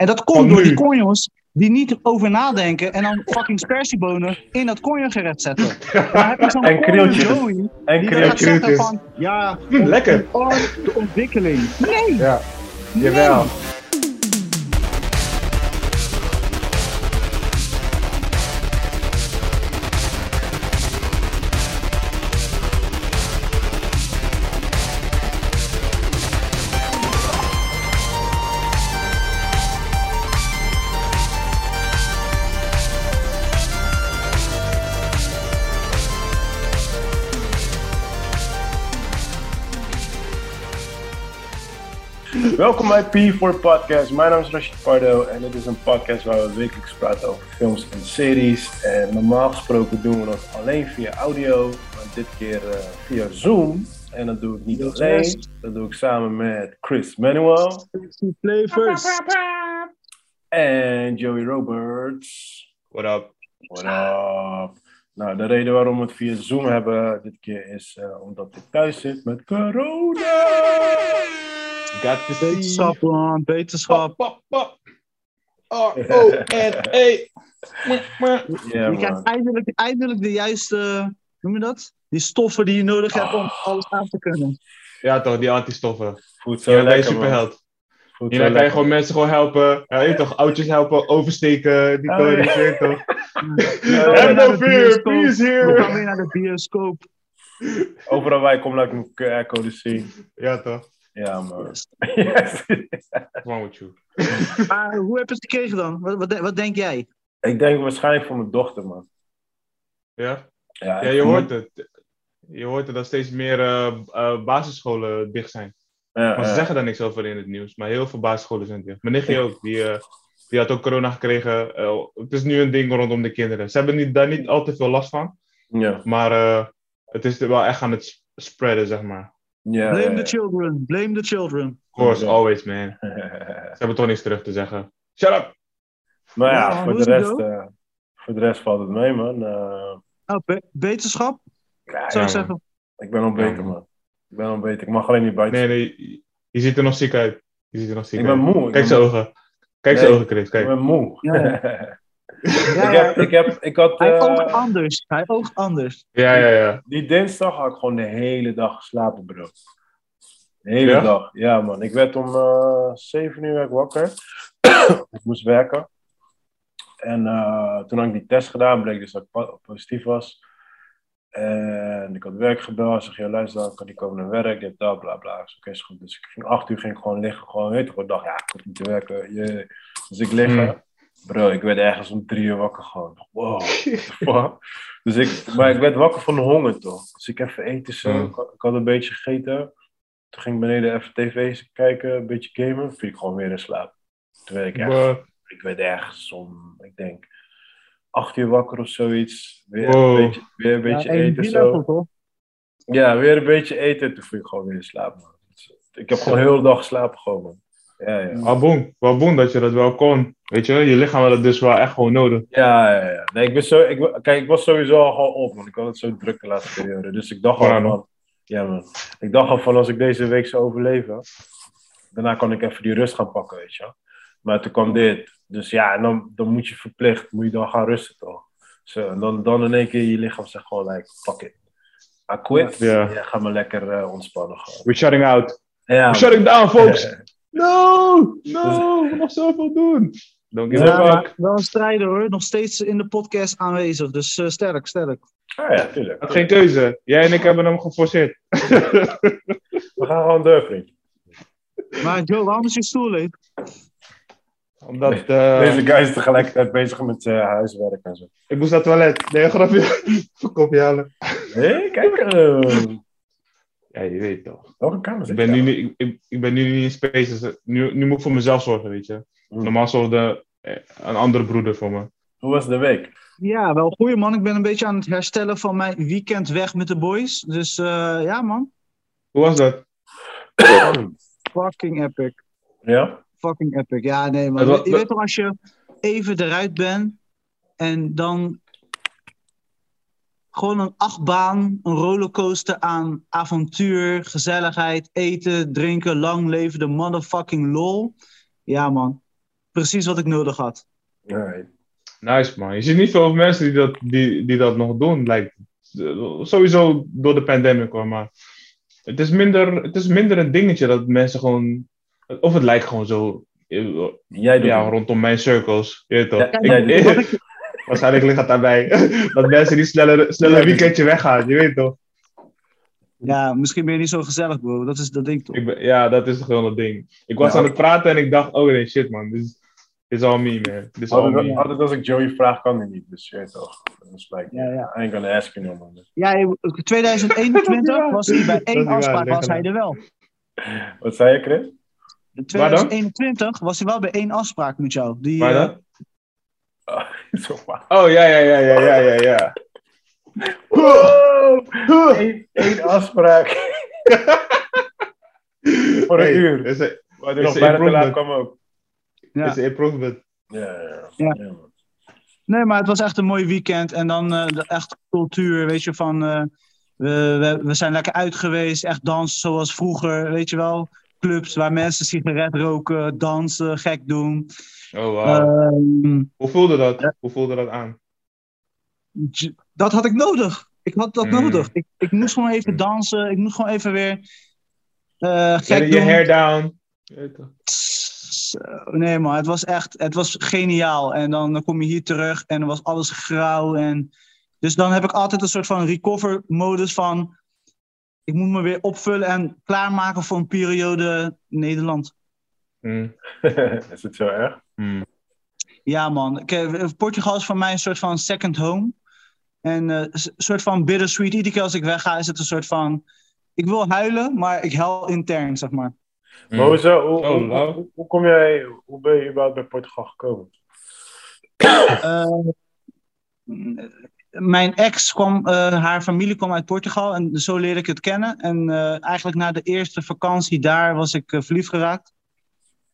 En dat komt door die conjons die niet over nadenken en dan fucking spersiebonen in dat conjongerecht zetten. Dan heb je zo'n En krieltjes. Joey En krieltjes. van, ja, Lekker. oh, de ontwikkeling. Nee, Ja, jawel. Welkom bij P4 Podcast. Mijn naam is Rashid Pardo en dit is een podcast waar we wekelijks praten over films en series. En normaal gesproken doen we dat alleen via audio, maar dit keer eh, via Zoom. En dat doe ik niet Yes, alleen, yes. dat doe ik samen met Chris Manuel flavors. en Joey Roberts. What up? What up? Nou, de reden waarom we het via Zoom hebben dit keer is eh, omdat ik thuis zit met corona. Got to see. Wetenschap, man, wetenschap. Pop, pop, pop. R-O-N-E. Ja, Je krijgt eindelijk, eindelijk de juiste, noem je dat? Die stoffen die je nodig hebt om alles aan te kunnen. Ja toch, die antistoffen. Voelt zo je lekker, man. superheld. Voelt Hier zo kan je gewoon mensen gewoon helpen. Ja, je toch, oudjes helpen, oversteken, die Oh, ja. je toch. Have no de fear, peace We here. gaan weer naar de bioscoop. Overal waar je komt, laat ik een QR-code zien. Ja toch, Ja, man. Yes. Yes. what's wrong with you? Maar hoe heb je het gekregen dan? Wat, wat, wat denk jij? ik denk waarschijnlijk voor mijn dochter, man. Ja? Ja, je hoort het. Je hoort het dat steeds meer eh, eh, basisscholen dicht zijn. Ja, Maar ze ja. zeggen daar niks over in het nieuws. Maar heel veel basisscholen zijn dicht. Mijn nichtje ook. Die, eh, die had ook corona gekregen. Het is nu een ding rondom de kinderen. Ze hebben niet, daar niet al te veel last van. Ja, Maar eh, het is wel echt aan het s- spreiden, zeg maar. Blame the children, blame the children. Of course, always, man. Ze hebben toch niks terug te zeggen. Shut up! maar ja, Ja, voor, de rest, eh, voor de rest valt het mee, man. Eh, Nou, be- wetenschap, ja, zou ik zeggen. ik ben al beter, Ja, man. man. Ik ben al beter. Ik mag alleen niet buiten. Nee, nee, je ziet er nog ziek uit. Je ziet er nog ziek ik ben uit. moe. Ik Kijk ben zijn moe. ogen. Kijk Nee. zijn ogen, Chris. Ik Kijk. ben moe. Ja, ik, heb, ik, heb, ik had... Hij eh, oogt anders. Hij oogt anders. Ja, ja, ja. Die dinsdag had ik gewoon de hele dag geslapen, bro. De hele Ja? dag. Ja, man. Ik werd om eh 7 uur wakker. ik moest werken. En eh, toen had ik die test gedaan, bleek dus dat ik po- positief was. En ik had werk gebeld. Ik zeg, ja, luister, dan kan ik komen naar werk. Dit, dat, bla, bla. Ik zeg, oké, is goed. Dus ik ging 8 uur ging ik gewoon liggen. Gewoon, weet je, ik dacht, ja, ik hoef niet te werken. jee. Dus ik liggen. Hmm. Bro, ik werd ergens om drie uur wakker gewoon. Wow? Dus ik, maar ik werd wakker van de honger toch. Dus ik even eten zo. Hmm. Ik, had, ik had een beetje gegeten. Toen ging ik beneden even tv kijken, een beetje gamen. Viel ik gewoon weer in slaap. Toen werd ik echt, Bruh. ik werd ergens om, ik denk, acht uur wakker of zoiets. Weer Wow. een beetje, weer een beetje ja, eten zo. toch? Ja, weer een beetje eten. Toen viel ik gewoon weer in slaap, man. Ik heb gewoon de hele dag geslapen gewoon, man. Ja, ja. Boem dat je dat wel kon. Weet je, je lichaam had het dus wel echt gewoon nodig. Ja, ja, ja. Nee, ik ben zo, ik, kijk, ik was sowieso al gewoon op, want ik had het zo druk de laatste periode. Dus ik dacht al van, ja man, ik dacht al van als ik deze week zou overleven, daarna kan ik even die rust gaan pakken, weet je. Maar toen kwam dit. Dus ja, en dan, dan moet je verplicht, moet je dan gaan rusten toch. Zo, en dan, dan in één keer je lichaam zegt gewoon, like, fuck it. I quit. Ja. Ja, ga maar lekker eh, ontspannen gewoon. We're shutting out. Ja, We're shutting down, folks. No! No! We nog zoveel doen. Don't give Ja, a Ja, fuck. maar wel een strijder hoor. Nog steeds in de podcast aanwezig. Dus eh, sterk, sterk. Ah, ja, tuurlijk. Had geen keuze. Jij en ik hebben hem geforceerd. We gaan gewoon door, vriend. Maar Joe, waarom is je stoel leeg? Omdat eh, Deze guy is tegelijkertijd bezig met zijn huiswerk en zo. ik moest naar het toilet. Nee, grapje. Kopje halen. Hé, kijk. Eh, Ja, je weet toch. welke kamer Ik ben je? nu, niet- ik, ik, ik ben nu niet in spaces. Nu, nu moet ik voor mezelf zorgen, weet je. Hmm. Normaal zorgde eh, een andere broeder voor me. Hoe was de week? Ja, wel goeie man. Ik ben een beetje aan het herstellen van mijn weekend weg met de boys. Dus eh, ja man. Hoe was dat? Fucking epic. Ja? Fucking epic. Ja, nee, je, je weet toch als je even eruit bent en dan gewoon een achtbaan, een rollercoaster aan avontuur, gezelligheid, eten, drinken, lang leven de motherfucking lol. Ja, man. precies wat ik nodig had. Nee. Nice man. Je ziet niet veel mensen die dat, die, die dat nog doen. Like, sowieso door de pandemic hoor, maar het is, minder, het is minder een dingetje dat mensen gewoon. Of het lijkt gewoon zo. eh, Jij doet Ja, het. rondom mijn circles. Je weet toch? Ja, Ik- ik- waarschijnlijk ligt het daarbij. dat mensen die sneller, sneller een weekendje weggaan. Je weet toch? ja, misschien ben je niet zo gezellig, bro. Dat is dat ding toch? Ik ben, ja, dat is gewoon het ding. Ik was Ja. aan het praten en ik dacht, oh nee, shit man. Dit is, dit is all me, man. Dit is all Altijd, me. altijd als ik Joey vraag, kan hij niet. Dus je weet toch. Dat is like, Ja, ja. I ain't gonna ask you no. Dus. Ja, in 2021 was hij bij Dat één afspraak, was hij er wel. Wat zei je, Chris? In Waar dan? 2021 was hij wel bij één afspraak met jou. Die, Waar eh, dan? Oh ja, ja, ja, ja, ja, ja, ja. Wow! Eén, één afspraak. Voor een Hey, uur. Is een, Maar is nog een bijna te laat kwam ook. Ja. is een improvement. Ja, ja, ja. Nee, maar het was echt een mooi weekend. En dan eh, de echt cultuur, weet je, van... eh, we, we, we zijn lekker uit geweest, echt dansen zoals vroeger, weet je wel. Clubs waar mensen sigaret roken, dansen, gek doen. Oh wow. Ehm, Hoe voelde dat? Hoe voelde dat aan? dat had ik nodig. Ik had dat Mm. nodig. Ik, ik moest gewoon even Mm. dansen. Ik moest gewoon even weer eh Get gek je hair down. Nee man, het was echt, het was geniaal. En dan, dan kom je hier terug en dan was alles grauw. En... Dus dan heb ik altijd een soort van recover modus van... Ik moet me weer opvullen en klaarmaken voor een periode Nederland. Hmm. is het zo erg? Hmm. Ja man, Kijk, Portugal is voor mij een soort van second home. En eh, een soort van bittersweet. Iedere keer als ik wegga is het een soort van... Ik wil huilen, maar ik huil intern, zeg maar. Maar hoezo, hoe, Oh, kom jij, hoe ben je überhaupt bij Portugal gekomen? Eh, mijn ex kwam, eh, haar familie kwam uit Portugal en zo leerde ik het kennen. En eh, eigenlijk na de eerste vakantie daar was ik eh, verliefd geraakt.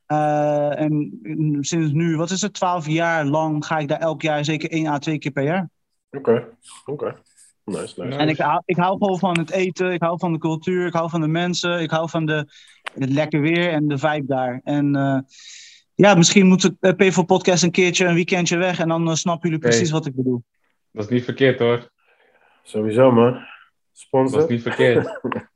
Eh, en sinds nu, wat is het, twaalf jaar lang ga ik daar elk jaar zeker één à twee keer per jaar. Oké, oké. Nice, nice. En ik hou, ik hou gewoon van het eten, ik hou van de cultuur, ik hou van de mensen, ik hou van de, het lekker weer en de vibe daar. En eh, ja, misschien moet ik bij P4 Podcast een keertje een weekendje weg en dan eh, snappen jullie Hey. precies wat ik bedoel. Dat is niet verkeerd hoor. Sowieso, man. Dat Sponsor? is niet verkeerd.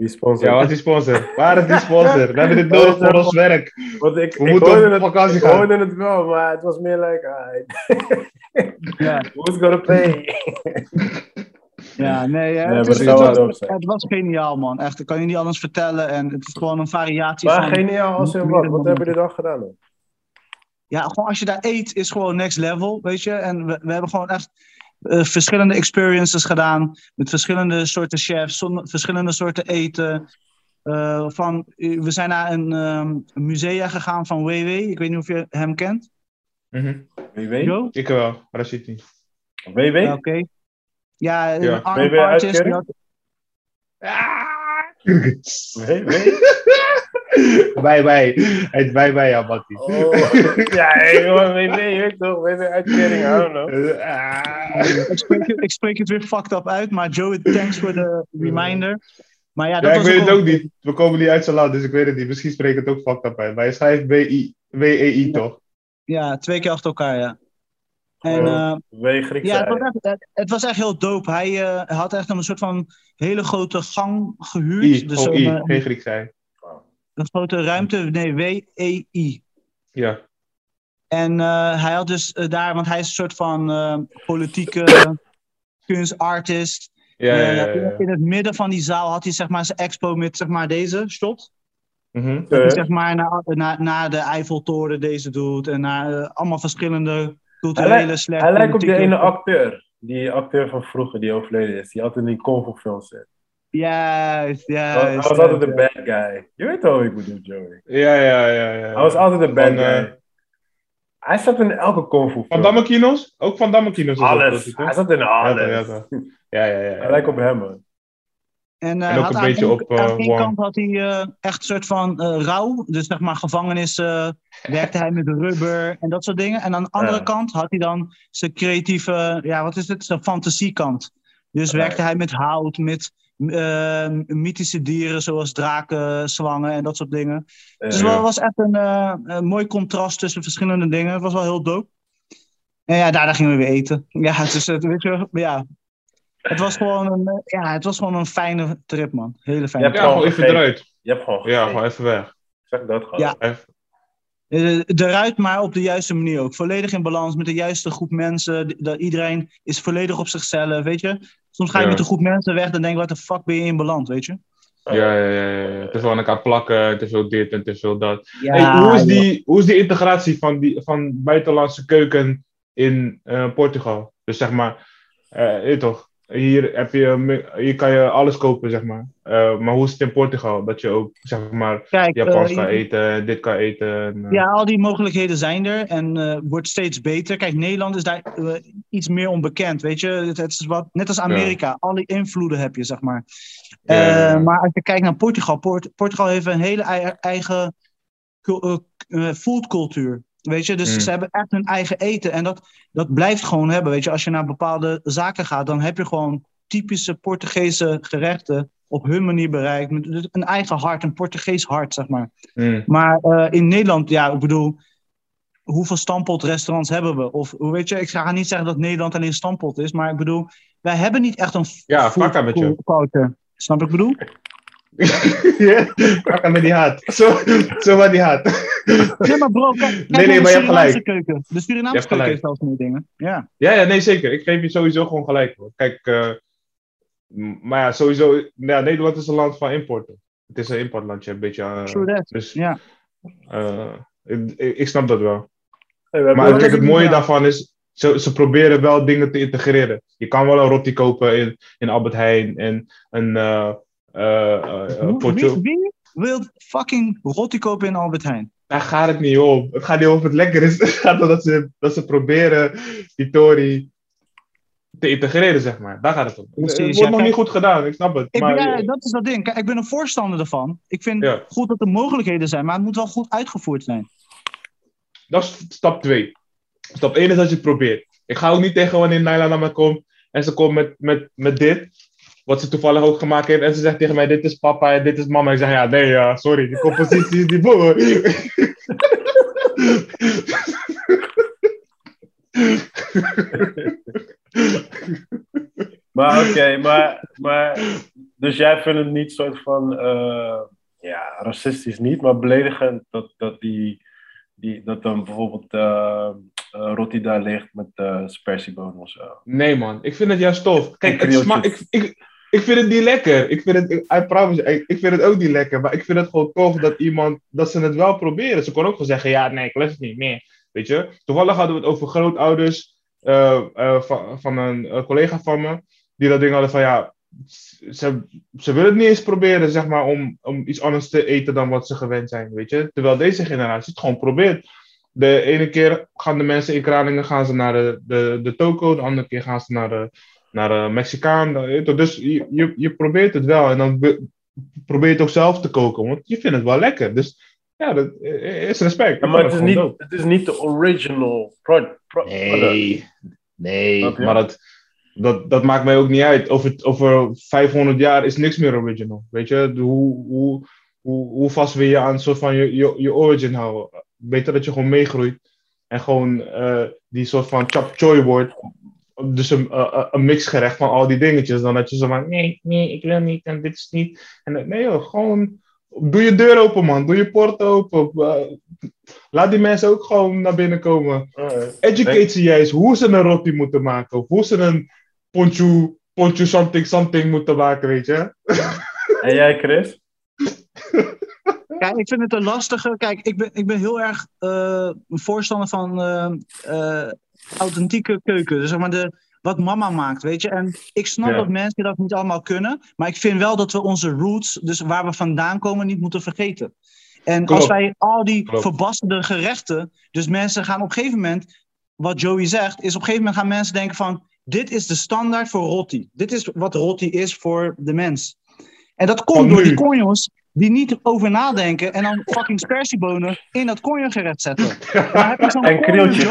Wie sponsor? Ja, wat is die sponsor? Waar is die sponsor? We hebben dit nodig voor ons werk. Want ik, We ik moeten hoorde op het, vakantie ik gaan. hoorde het wel, maar het was meer like, Ja, who's gonna pay? ja nee, hè, maar het, is- het was, het was geniaal man, echt. Ik kan je niet anders vertellen en het is gewoon een variatie maar van... geniaal als in wat? Wat hebben jullie dan gedaan? dan? Ja, gewoon als je daar eet is gewoon next level, weet je. En we, we hebben gewoon echt eh, verschillende experiences gedaan. Met verschillende soorten chefs, zon- verschillende soorten eten. Eh, van, eh, we zijn naar een ehm, een musea gegaan van WW. Ik weet niet of je hem kent. WW? Jo? Ik wel, Rashid niet. WW? Ja, Oké. Ja, een Ja. WW artist. uitkering? had- WW? Bij, bij. Hij heet bij, bij, ja. Oh, gewoon WW, je weet toch? WW uitkering, I don't know. Ah. ik, spreek, het- ik spreek het weer fucked up uit, maar Joe, thanks voor de reminder. Maar ja, dat Ja, ik was weet het ook niet. We komen niet uit zijn land, dus ik weet het niet. Misschien spreek ik het ook fucked up uit. Maar je schrijft W-E-I, toch? Ja, twee keer achter elkaar, ja. En, Griekse Ja, het was, echt, het- het was echt heel dope. Hij eh, had echt een soort van hele grote gang gehuurd. I, dus oh, een, I. eh, Geen Grieks zijn. Een grote ruimte. Nee, W-E-I. Ja. En eh, hij had dus eh, daar, want hij is een soort van eh, politieke kunstartist. Ja, ja, ja. ja. In het midden van die zaal had hij zeg maar zijn expo met zeg maar deze shot. Dat hij Eh, zeg maar naar, naar, naar de Eiffeltoren deze doet. En naar allemaal verschillende culturele slash Hij lijkt op die ene acteur. Die acteur van vroeger die overleden is. Die altijd in die Fu films zit. Juist, Hij juist. hij was altijd de bad guy. Je weet wel wat ik bedoel, Joey. Ja, ja, ja. ja. Hij was altijd de bad Van, guy. eh, Hij zat in elke Kung Fu Van. Damme Kinos? Ook Van Damme Kinos. dat, Alles. Hij zat in alles. ja. Ja, ja, ja. ja. Hij lijkt op hem, man. En, eh, En ook had een aan beetje één- op, eh, aan één kant had hij eh, echt een soort van eh rouw. Dus zeg maar gevangenis eh, werkte hij met rubber en dat soort dingen. En aan de andere Ja. kant had hij dan zijn creatieve, ja wat is het, zijn fantasiekant. Dus Ja. werkte hij met hout, met mythische dieren zoals draken, slangen en dat soort dingen. Dus het was echt een, eh, een mooi contrast tussen verschillende dingen. Het was wel heel dope. En ja, daarna gingen we weer eten. Ja, dus het, weet je, ja. Het was gewoon een, eh, ja, het was gewoon een fijne trip, man. Hele fijne Ja, Ja, trip. gewoon even eruit. Je hebt gewoon Ja, gewoon even weg. Zeg dat gewoon. Ja. Even- Eh, eruit, maar op de juiste manier ook. Volledig in balans met de juiste groep mensen. Dat iedereen is volledig op zichzelf, weet je. Soms ga je met een groep mensen weg en denk je, wat de fuck ben je in beland, weet je. Ja, ja, ja, ja. Te veel aan elkaar plakken, te veel dit en te veel dat. Ja, hey, hoe, is die, hoe is die integratie van, die, van buitenlandse keuken in eh, Portugal? Dus zeg maar, eh, weet toch, hier, heb je, hier kan je alles kopen, zeg maar. Eh, maar hoe is het in Portugal? Dat je ook, zeg maar, Kijk, Japans eh, kan eten, dit kan eten. en, eh, Ja, al die mogelijkheden zijn er en wordt steeds beter. Kijk, Nederland is daar iets meer onbekend, weet je. Het, het is wat, net als Amerika, al die invloeden heb je, zeg maar. Ja, ja, ja. Maar als je kijkt naar Portugal, Port- Portugal heeft een hele ei- eigen cul- foodcultuur. Weet je, dus Mm. ze hebben echt hun eigen eten en dat, dat blijft gewoon hebben. Weet je, als je naar bepaalde zaken gaat, dan heb je gewoon typische Portugese gerechten op hun manier bereikt. Met dus een eigen hart, een Portugees hart, zeg maar. mm. Maar eh, in Nederland, ja, ik bedoel, hoeveel stampotrestaurants hebben we? Of weet je, ik ga niet zeggen dat Nederland alleen stampot is, maar ik bedoel, wij hebben niet echt een Ja, culture. Snap ik bedoel? Ja, Pak hem met die haat. Zo, zo met die haat. Nee, maar bro, kijk, kijk nee, de maar je hebt gelijk. Keuken. De Je Surinaamse keuken heeft zelfs meer dingen. Ja. Ja, ja, nee, zeker. Ik geef je sowieso gewoon gelijk. Hoor. Kijk, eh, maar ja, sowieso. Ja, Nederland is een land van importen. Het is een importlandje, een beetje. eh, True that. dus Ja. eh, ik, ik snap dat wel. Hey, Maar kijk, het mooie ja. daarvan is, ze, ze proberen wel dingen te integreren. Je kan wel een roti kopen in, in Albert Heijn en een uh, uh, Wie, wie wil fucking rotti kopen in Albert Heijn? Daar gaat het niet om. Het gaat niet om of het lekker is. Het gaat om dat ze, dat ze proberen die Tori te integreren, zeg maar. Daar gaat het om. Precies, het wordt ja, nog kijk, niet goed gedaan, ik snap het. Ik maar, ben, ja, dat is dat ding. Kijk, ik ben een voorstander ervan. Ik vind Ja. goed dat er mogelijkheden zijn, maar het moet wel goed uitgevoerd zijn. Dat is stap 2. Stap 1 is dat je het probeert. Ik ga ook niet tegen wanneer Naila naar me komt en ze komt met, met, met dit, wat ze toevallig ook gemaakt heeft, en ze zegt tegen mij: Dit is papa en dit is mama. Ik zeg: Ja, nee, ja, sorry, die compositie is die boer. Maar oké, maar, maar. Dus jij vindt het niet soort van. eh, ja, racistisch niet, maar beledigend dat, dat die. die dat dan bijvoorbeeld. eh eh, Rotti daar ligt met uh, spersiebonen of zo. Nee, man, ik vind het juist tof. Kijk, het sma- ik, ik, ik vind het niet lekker. Ik vind het, ik, ik vind het ook niet lekker. Maar ik vind het gewoon tof dat iemand, dat ze het wel proberen. Ze kon ook gewoon zeggen, ja, nee, ik lust het niet meer. Weet je? Toevallig hadden we het over grootouders eh, eh, van, van een collega van me. Die dat ding hadden van, ja, ze, ze willen het niet eens proberen, zeg maar, om, om iets anders te eten dan wat ze gewend zijn, weet je? Terwijl deze generatie het gewoon probeert. De ene keer gaan de mensen in Kralingen gaan ze naar de, de, de toko, de andere keer gaan ze naar de, naar de Mexicaan. dan- weet je toch? Dus je, je, je probeert het wel en dan be- probeer je het ook zelf te koken, want je vindt het wel lekker. Dus ja, dat is respect. Ja, maar het is, niet, het is niet de original pro- pro- product. Nee, nee, maar dat, dat, dat maakt mij ook niet uit. Over, over 500 jaar is niks meer original. Weet je, De- hoe, hoe, hoe, hoe vast wil je aan een soort van je, je, je origin houden? Beter dat je gewoon meegroeit en gewoon eh, die soort van chop choy wordt. Dus een, eh, een mixgerecht van al die dingetjes. Dan dat je zo van, nee, nee, ik wil niet en dit is niet. En, dat- nee joh, gewoon doe je deur open man, doe je poort open. Eh, laat die mensen ook gewoon naar binnen komen educate ze juist hoe ze een roti moeten maken. Of hoe ze een poncho, poncho something something moeten maken, weet je. En jij, Chris? Kijk, ik vind het een lastige. Kijk, ik ben, ik ben heel erg eh, een voorstander van eh, eh, authentieke keuken. Dus zeg maar de, wat mama maakt, weet je. En ik snap Ja. dat mensen dat niet allemaal kunnen. Maar ik vind wel dat we onze roots, dus waar we vandaan komen, niet moeten vergeten. En Klopt. als wij al die Klopt. verbasterde gerechten. Dus mensen gaan op een gegeven moment. Wat Joey zegt, is op een gegeven moment gaan mensen denken van. Dit is de standaard voor roti. Dit is wat roti is voor de mens. En dat komt door die conjons die niet over nadenken en dan fucking spersiebonen in dat conjongerecht zetten. En dan krieltjes.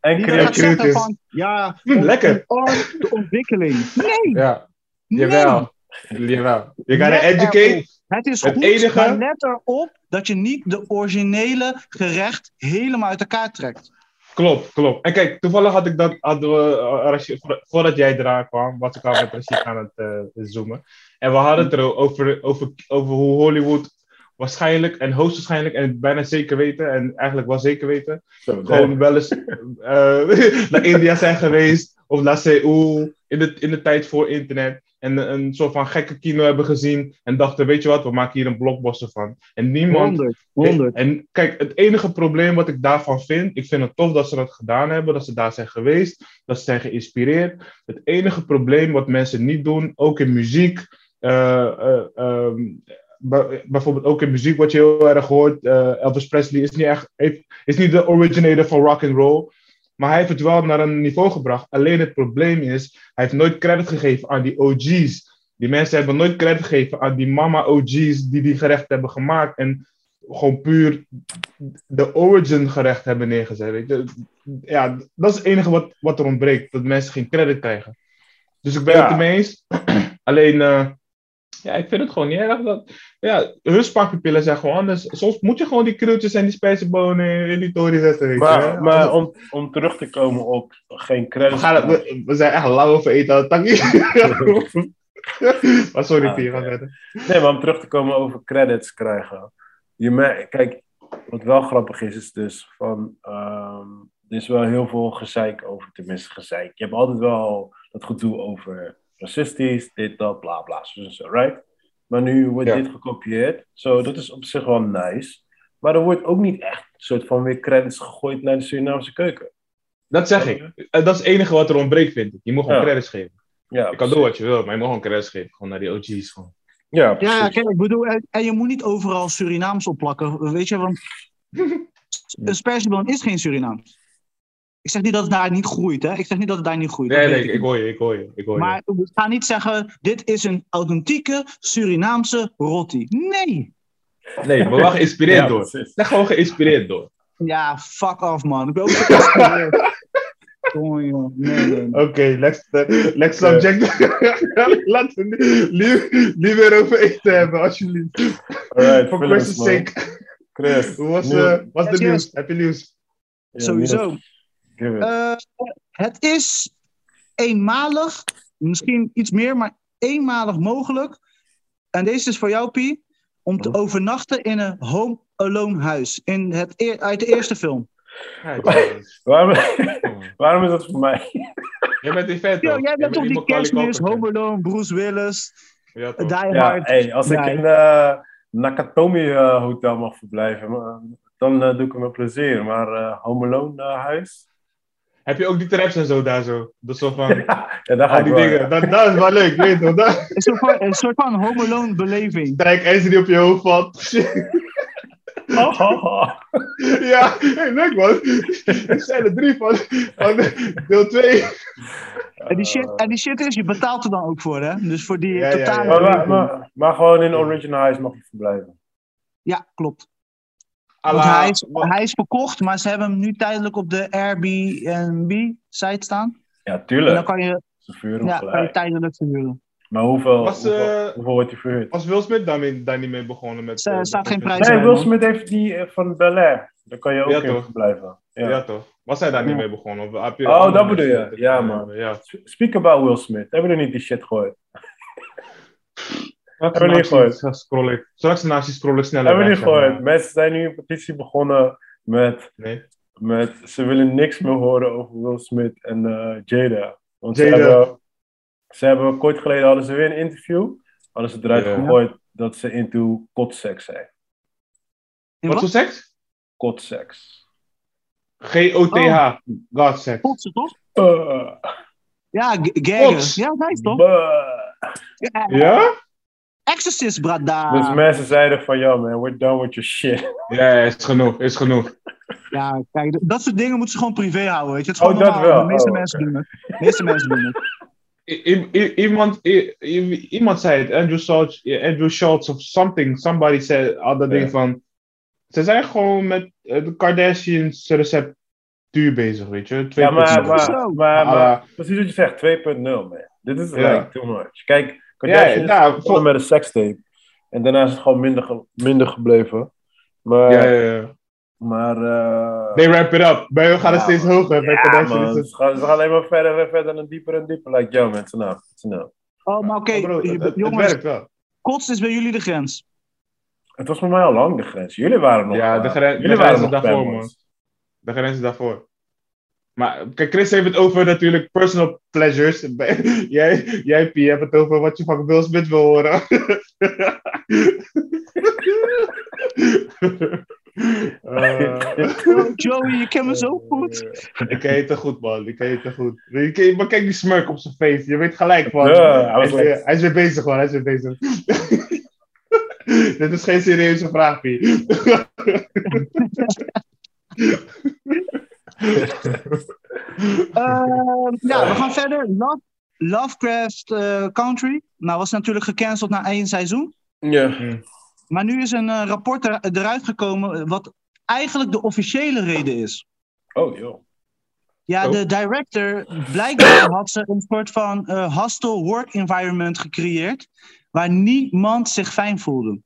En gaat krieltjes. van, ja, lekker. de ontwikkeling. Nee, Ja, nee. jawel. Jawel. Je Let educate. erop. Het is Het goed, enige- maar let erop dat je niet de originele gerecht helemaal uit elkaar trekt. Klopt, klopt. En kijk, toevallig had ik dat, hadden we, eh, voordat jij eraan kwam, was ik al met Rashid aan het eh, zoomen. En we hadden het er over, over, over hoe Hollywood waarschijnlijk en hoogstwaarschijnlijk en bijna zeker weten, en eigenlijk wel zeker weten, Zo, gewoon wel eens eh, naar India zijn geweest, of naar Seoul, in de, in de tijd voor internet. En een, een soort van gekke kino hebben gezien en dachten, weet je wat, we maken hier een blockbuster van. En niemand 100, 100. en kijk, het enige probleem wat ik daarvan vind, ik vind het tof dat ze dat gedaan hebben, dat ze daar zijn geweest, dat ze zijn geïnspireerd. Het enige probleem wat mensen niet doen, ook in muziek, eh, eh, ehm, bij- bijvoorbeeld ook in muziek wat je heel erg hoort, eh, Elvis Presley is niet, echt, is niet de originator van rock and roll. Maar hij heeft het wel naar een niveau gebracht. Alleen het probleem is, hij heeft nooit credit gegeven aan die OG's. Die mensen hebben nooit credit gegeven aan die mama OG's die die gerecht hebben gemaakt. En gewoon puur de origin gerecht hebben neergezet. Weet je? Ja, dat is het enige wat, wat er ontbreekt. Dat mensen geen credit krijgen. Dus ik ben Ja. het ermee eens. Alleen, ja, ik vind het gewoon niet erg. Dat, ja, zijn gewoon anders. Soms moet je gewoon die krultjes en die spijzenbonen in die tory zetten. Je? Maar, maar om, om terug te komen op geen we, credits. gaan, we, we zijn echt lang over eten aan het maar sorry, Ah, Pier. Nee, maar om terug te komen over credits krijgen. Je kijk, wat wel grappig is, is dus van. ehm, er is wel heel veel gezeik over, tenminste gezeik. Je hebt altijd wel dat gedoe over racistisch, dit, dat, bla bla, zo en zo, right? Maar nu wordt Ja. dit gekopieerd, zo, dat is op zich wel nice. Maar er wordt ook niet echt een soort van weer credits gegooid naar de Surinaamse keuken. Dat zeg ik. En Dat is het enige wat er ontbreekt, vind ik. Je moet gewoon Ja. credits geven. Ja, Je kan doen wat je wil, maar je moet gewoon credits geven. Gewoon naar die OG's. Gewoon. Ja, Ja, ja, precies. kijk, ik bedoel, en, en je moet niet overal Surinaams opplakken, weet je, want een spersiebloem is geen Surinaams. Ik zeg niet dat het daar niet groeit, hè. Ik zeg niet dat het daar niet groeit. Nee, nee, ik hoor je, ik hoor je. Ik hoor je. Maar we gaan niet zeggen, dit is een authentieke Surinaamse roti. Nee. Nee, maar wel geïnspireerd Ja, door. Net gewoon geïnspireerd door. Ja, fuck off, man. Ik ben ook geïnspireerd. Oh, joh. Nee. Oké, next, eh, next subject. Laten we liever over eten hebben, alsjeblieft. Alright, For Christ's sake. Chris, Hoe was, eh, was de nieuws? Heb je nieuws? Sowieso. Eh, het is eenmalig, misschien iets meer, maar eenmalig mogelijk. En deze is voor jou, Pie, om te Hm. overnachten in een Home Alone huis. In het uit de eerste film. Ja, Jonas. Waarom, is dat voor mij? Jij bent die vet, Ja, jij bent toch die kerstmis. Home Alone, Bruce Willis, Ja? Die Ja, Hard. hey, als ik Ja. in de Nakatomi eh, hotel mag verblijven, maar, dan eh, doe ik het met plezier. Maar eh Home Alone eh, huis? Heb je ook die traps en zo daar zo? Dat soort van... Ja, die wel. dingen. Dat, dat is wel leuk, weet je? Dat, Een soort van, een soort van Home Alone beleving. Strijk ijzer die op je hoofd valt. Oh, oh, oh. ja, hey, leuk man. Er zijn er drie van, van deel 2. En die, shit, en die shit is, je betaalt er dan ook voor, hè? Dus voor die Ja, ja, ja. totale Maar, maar, beleving. maar, maar gewoon in original huis mag je verblijven. Ja, klopt. Want hij is, hij is verkocht, maar ze hebben hem nu tijdelijk op de Airbnb-site staan. Ja, En dan tuurlijk. kan je, ja, kan je tijdelijk verhuren. Maar hoeveel, Was, hoeveel, eh, hoeveel wordt die verhuurd? Was Will Smith daarmee, daar niet mee begonnen? Met, Er eh, staat geen prijs Nee, bij, Will. Smith heeft die eh, van Bel Air. Daar kan je ook Ja, in toch? verblijven. Ja. Ja. toch? Was hij daar niet mee begonnen? Of heb je Oh, dat bedoel je? Ja, man. Ja. Speak about Will Smith. Hebben we er niet die shit gegooid? Hebben we niet naast je- gegooid? scroll ik- Straks naast je scroll ik sneller Hebben we niet gegooid? Mensen zijn nu een petitie begonnen met, Nee. met ze willen niks meer horen over Will Smith en eh, Jada. Want Jada. Ze, hebben, ze hebben kort geleden hadden ze weer een interview. Hadden ze eruit Ja. gegooid dat ze into kotseks zijn. In Wat voor seks? Kotseks. G-O-T-H. God sex. Potsen, toch? Uh, Ja, gaggen. Ja, nice, toch? buh. Ja. Exorcist, brada. Dus mensen zeiden van, ja man, we're done with your shit. Ja, is genoeg. Is genoeg. Ja, kijk, dat soort dingen moeten ze gewoon privé houden, weet je. Het is Oh, gewoon dat normaal. wel. De meeste Oh, mensen doen het. De meeste mensen doen het. I- I- iemand, I- I- iemand zei het, Andrew Schultz, Andrew Schultz of something, somebody said, had dat ding van, ze zijn gewoon met eh, de Kardashians receptuur bezig, weet je. Ja, maar, 2.0. maar, maar, maar Ah. precies wat je zegt, 2.0 man. Dit is like too much. Kijk, Kardashians ja, begonnen vol- met een sekstape. En daarna is het gewoon minder, ge- minder gebleven. Maar, ja, ja, ja. maar eh, They ramp it up. Bij hun gaat het Ja, steeds hoger. Bij ja, Kardashian man, is het... ze, gaan, ze gaan alleen maar verder en verder en dieper en dieper. Like, yo, man. It's enough. Oh, maar oké, Oh, bro, het, het- het jongens, werkt wel. kots is bij jullie de grens. Het was voor mij al lang de grens. Jullie waren nog... Ja, de eh, gren- de jullie grens waren is nog daarvoor, fanboys. De grens is daarvoor. Maar kijk, Chris heeft het over natuurlijk personal pleasures. jij, jij, P, hebt het over wat je van Will Smith wil horen. Eh, Oh, Joey, je kent me zo goed. ik ken je te goed, man. Ik ken je te goed. Maar kijk die smirk op zijn face. Je weet gelijk hij is, like- weer- hij is weer bezig, man. Hij is weer bezig. Dit is geen serieuze vraag, P. Eh, ja, we gaan verder. Love, Lovecraft eh, Country. Nou, was natuurlijk gecanceld na één seizoen. Ja. Maar nu is een eh, rapport er- eruit gekomen. eh, wat eigenlijk de officiële reden is. Oh, joh. Ja, Oh. de director, blijkbaar had ze een soort van eh, hostile work environment gecreëerd. Waar niemand zich fijn voelde.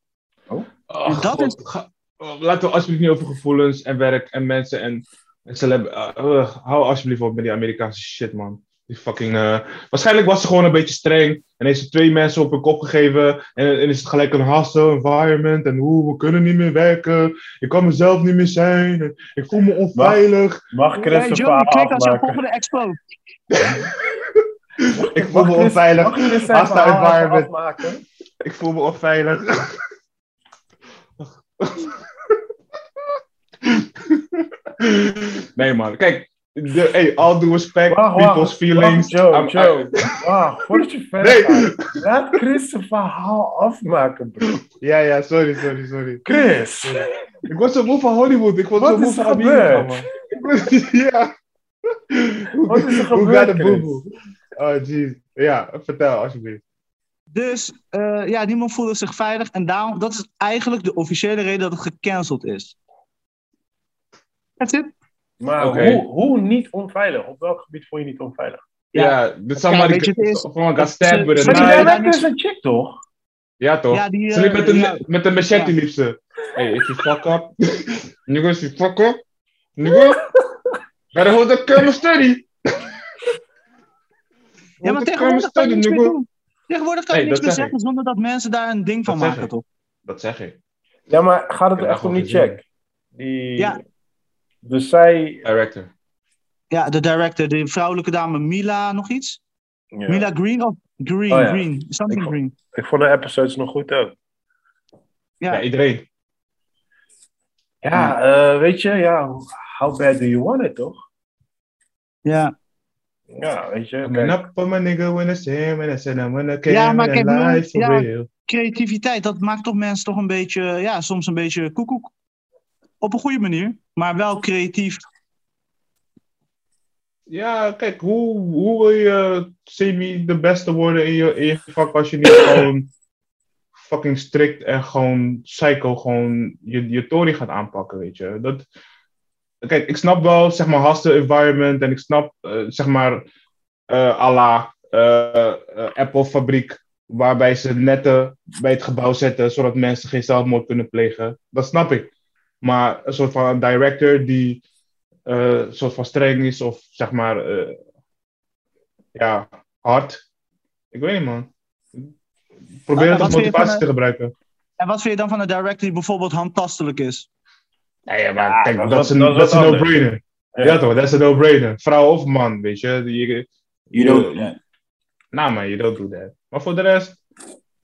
Oh, dat God. Oh, Laten we alsjeblieft niet over gevoelens en werk en mensen en, en celeb. uh, uh, hou alsjeblieft op met die Amerikaanse shit, man. Die fucking. eh, Waarschijnlijk was ze gewoon een beetje streng. En heeft ze twee mensen op hun kop gegeven. En, en is het gelijk een hostile environment. En hoe we kunnen niet meer werken. Ik kan mezelf niet meer zijn. en Ik voel me onveilig. Mag Chris Hey een Joey, verhaal klik als jouw volgende expo. Ik voel me onveilig. Mag Chris zijn Hostile even environment. Ik voel me onveilig. nee, man. Kijk. De, hey, all due respect. Wacht, wacht, people's feelings. Wacht, Joe, I'm- Joe. Wacht, voordat je verder Nee. gaat. Laat Chris zijn verhaal afmaken, bro. Ja, ja, sorry, sorry, sorry. Chris! Ik was zo moe van Hollywood. Ik was Wat zo moe is er van Amerika, gebeurd? man. Ik was- ja. Wat is er Hoe gebeurd, gaat het, Chris? Oh, jeez. Ja, vertel alsjeblieft. Dus eh, ja, niemand voelde zich veilig. En daarom, dat is eigenlijk de officiële reden dat het gecanceld is. That's it. Maar hoe, hoe niet onveilig? Op welk gebied vond je niet onveilig? Ja. Je, is- someone got stabbed with a Maar Maar die director is een chick, toch? Ja, toch? Ja, die, Ze liep eh, met een, ja. met een machete, Ja. liep ze. Hey, if you fuck up. Nigga, if you fuck up. Nigga. Better hold the camera steady. Ja, maar tegenwoordig kan je niks meer doen. Tegenwoordig kan je niks dat meer zeg zeggen zonder dat mensen daar een ding van Dat maken, toch? Dat zeg ik. Ja, maar gaat het er echt om dat die check? Die... Ja. Dus zij... Director. Ja, de director, de vrouwelijke dame Mila, nog iets? Ja. Mila Green of Green, Oh, ja. Green, something Ik- Green. Ik vond de episodes nog goed ook. Ja. Ja, iedereen. Ja, eh, weet je, ja, how bad do you want it, toch? Ja. Ja, weet je. Kijk. Ja, maar kijk, ja. Creativiteit, dat maakt toch mensen toch een beetje, ja, soms een beetje koekoek. Op een goede manier, maar wel creatief. Ja, kijk, hoe, hoe wil je semi de beste worden in je, in je vak als je niet gewoon fucking strikt en gewoon psycho gewoon je, je Tory gaat aanpakken, weet je. Dat, kijk, ik snap wel, zeg maar, hostile environment en ik snap, eh, zeg maar, eh à la eh, eh, Apple-fabriek, waarbij ze netten bij het gebouw zetten, zodat mensen geen zelfmoord kunnen plegen. Dat snap ik. Maar een soort van een director die eh, een soort van streng is of zeg maar, eh, ja, hard. Ik weet niet, man. Probeer het wat als motivatie te gebruiken. En wat vind je dan van een director die bijvoorbeeld handtastelijk is? Ja maar Ja, kijk, dat dat, is een, dat is dat een no-brainer. Ja. Ja. toch, dat is een no-brainer. Vrouw of man, weet je. Je, You don't... ja. nou man, you don't do that. Maar voor de rest,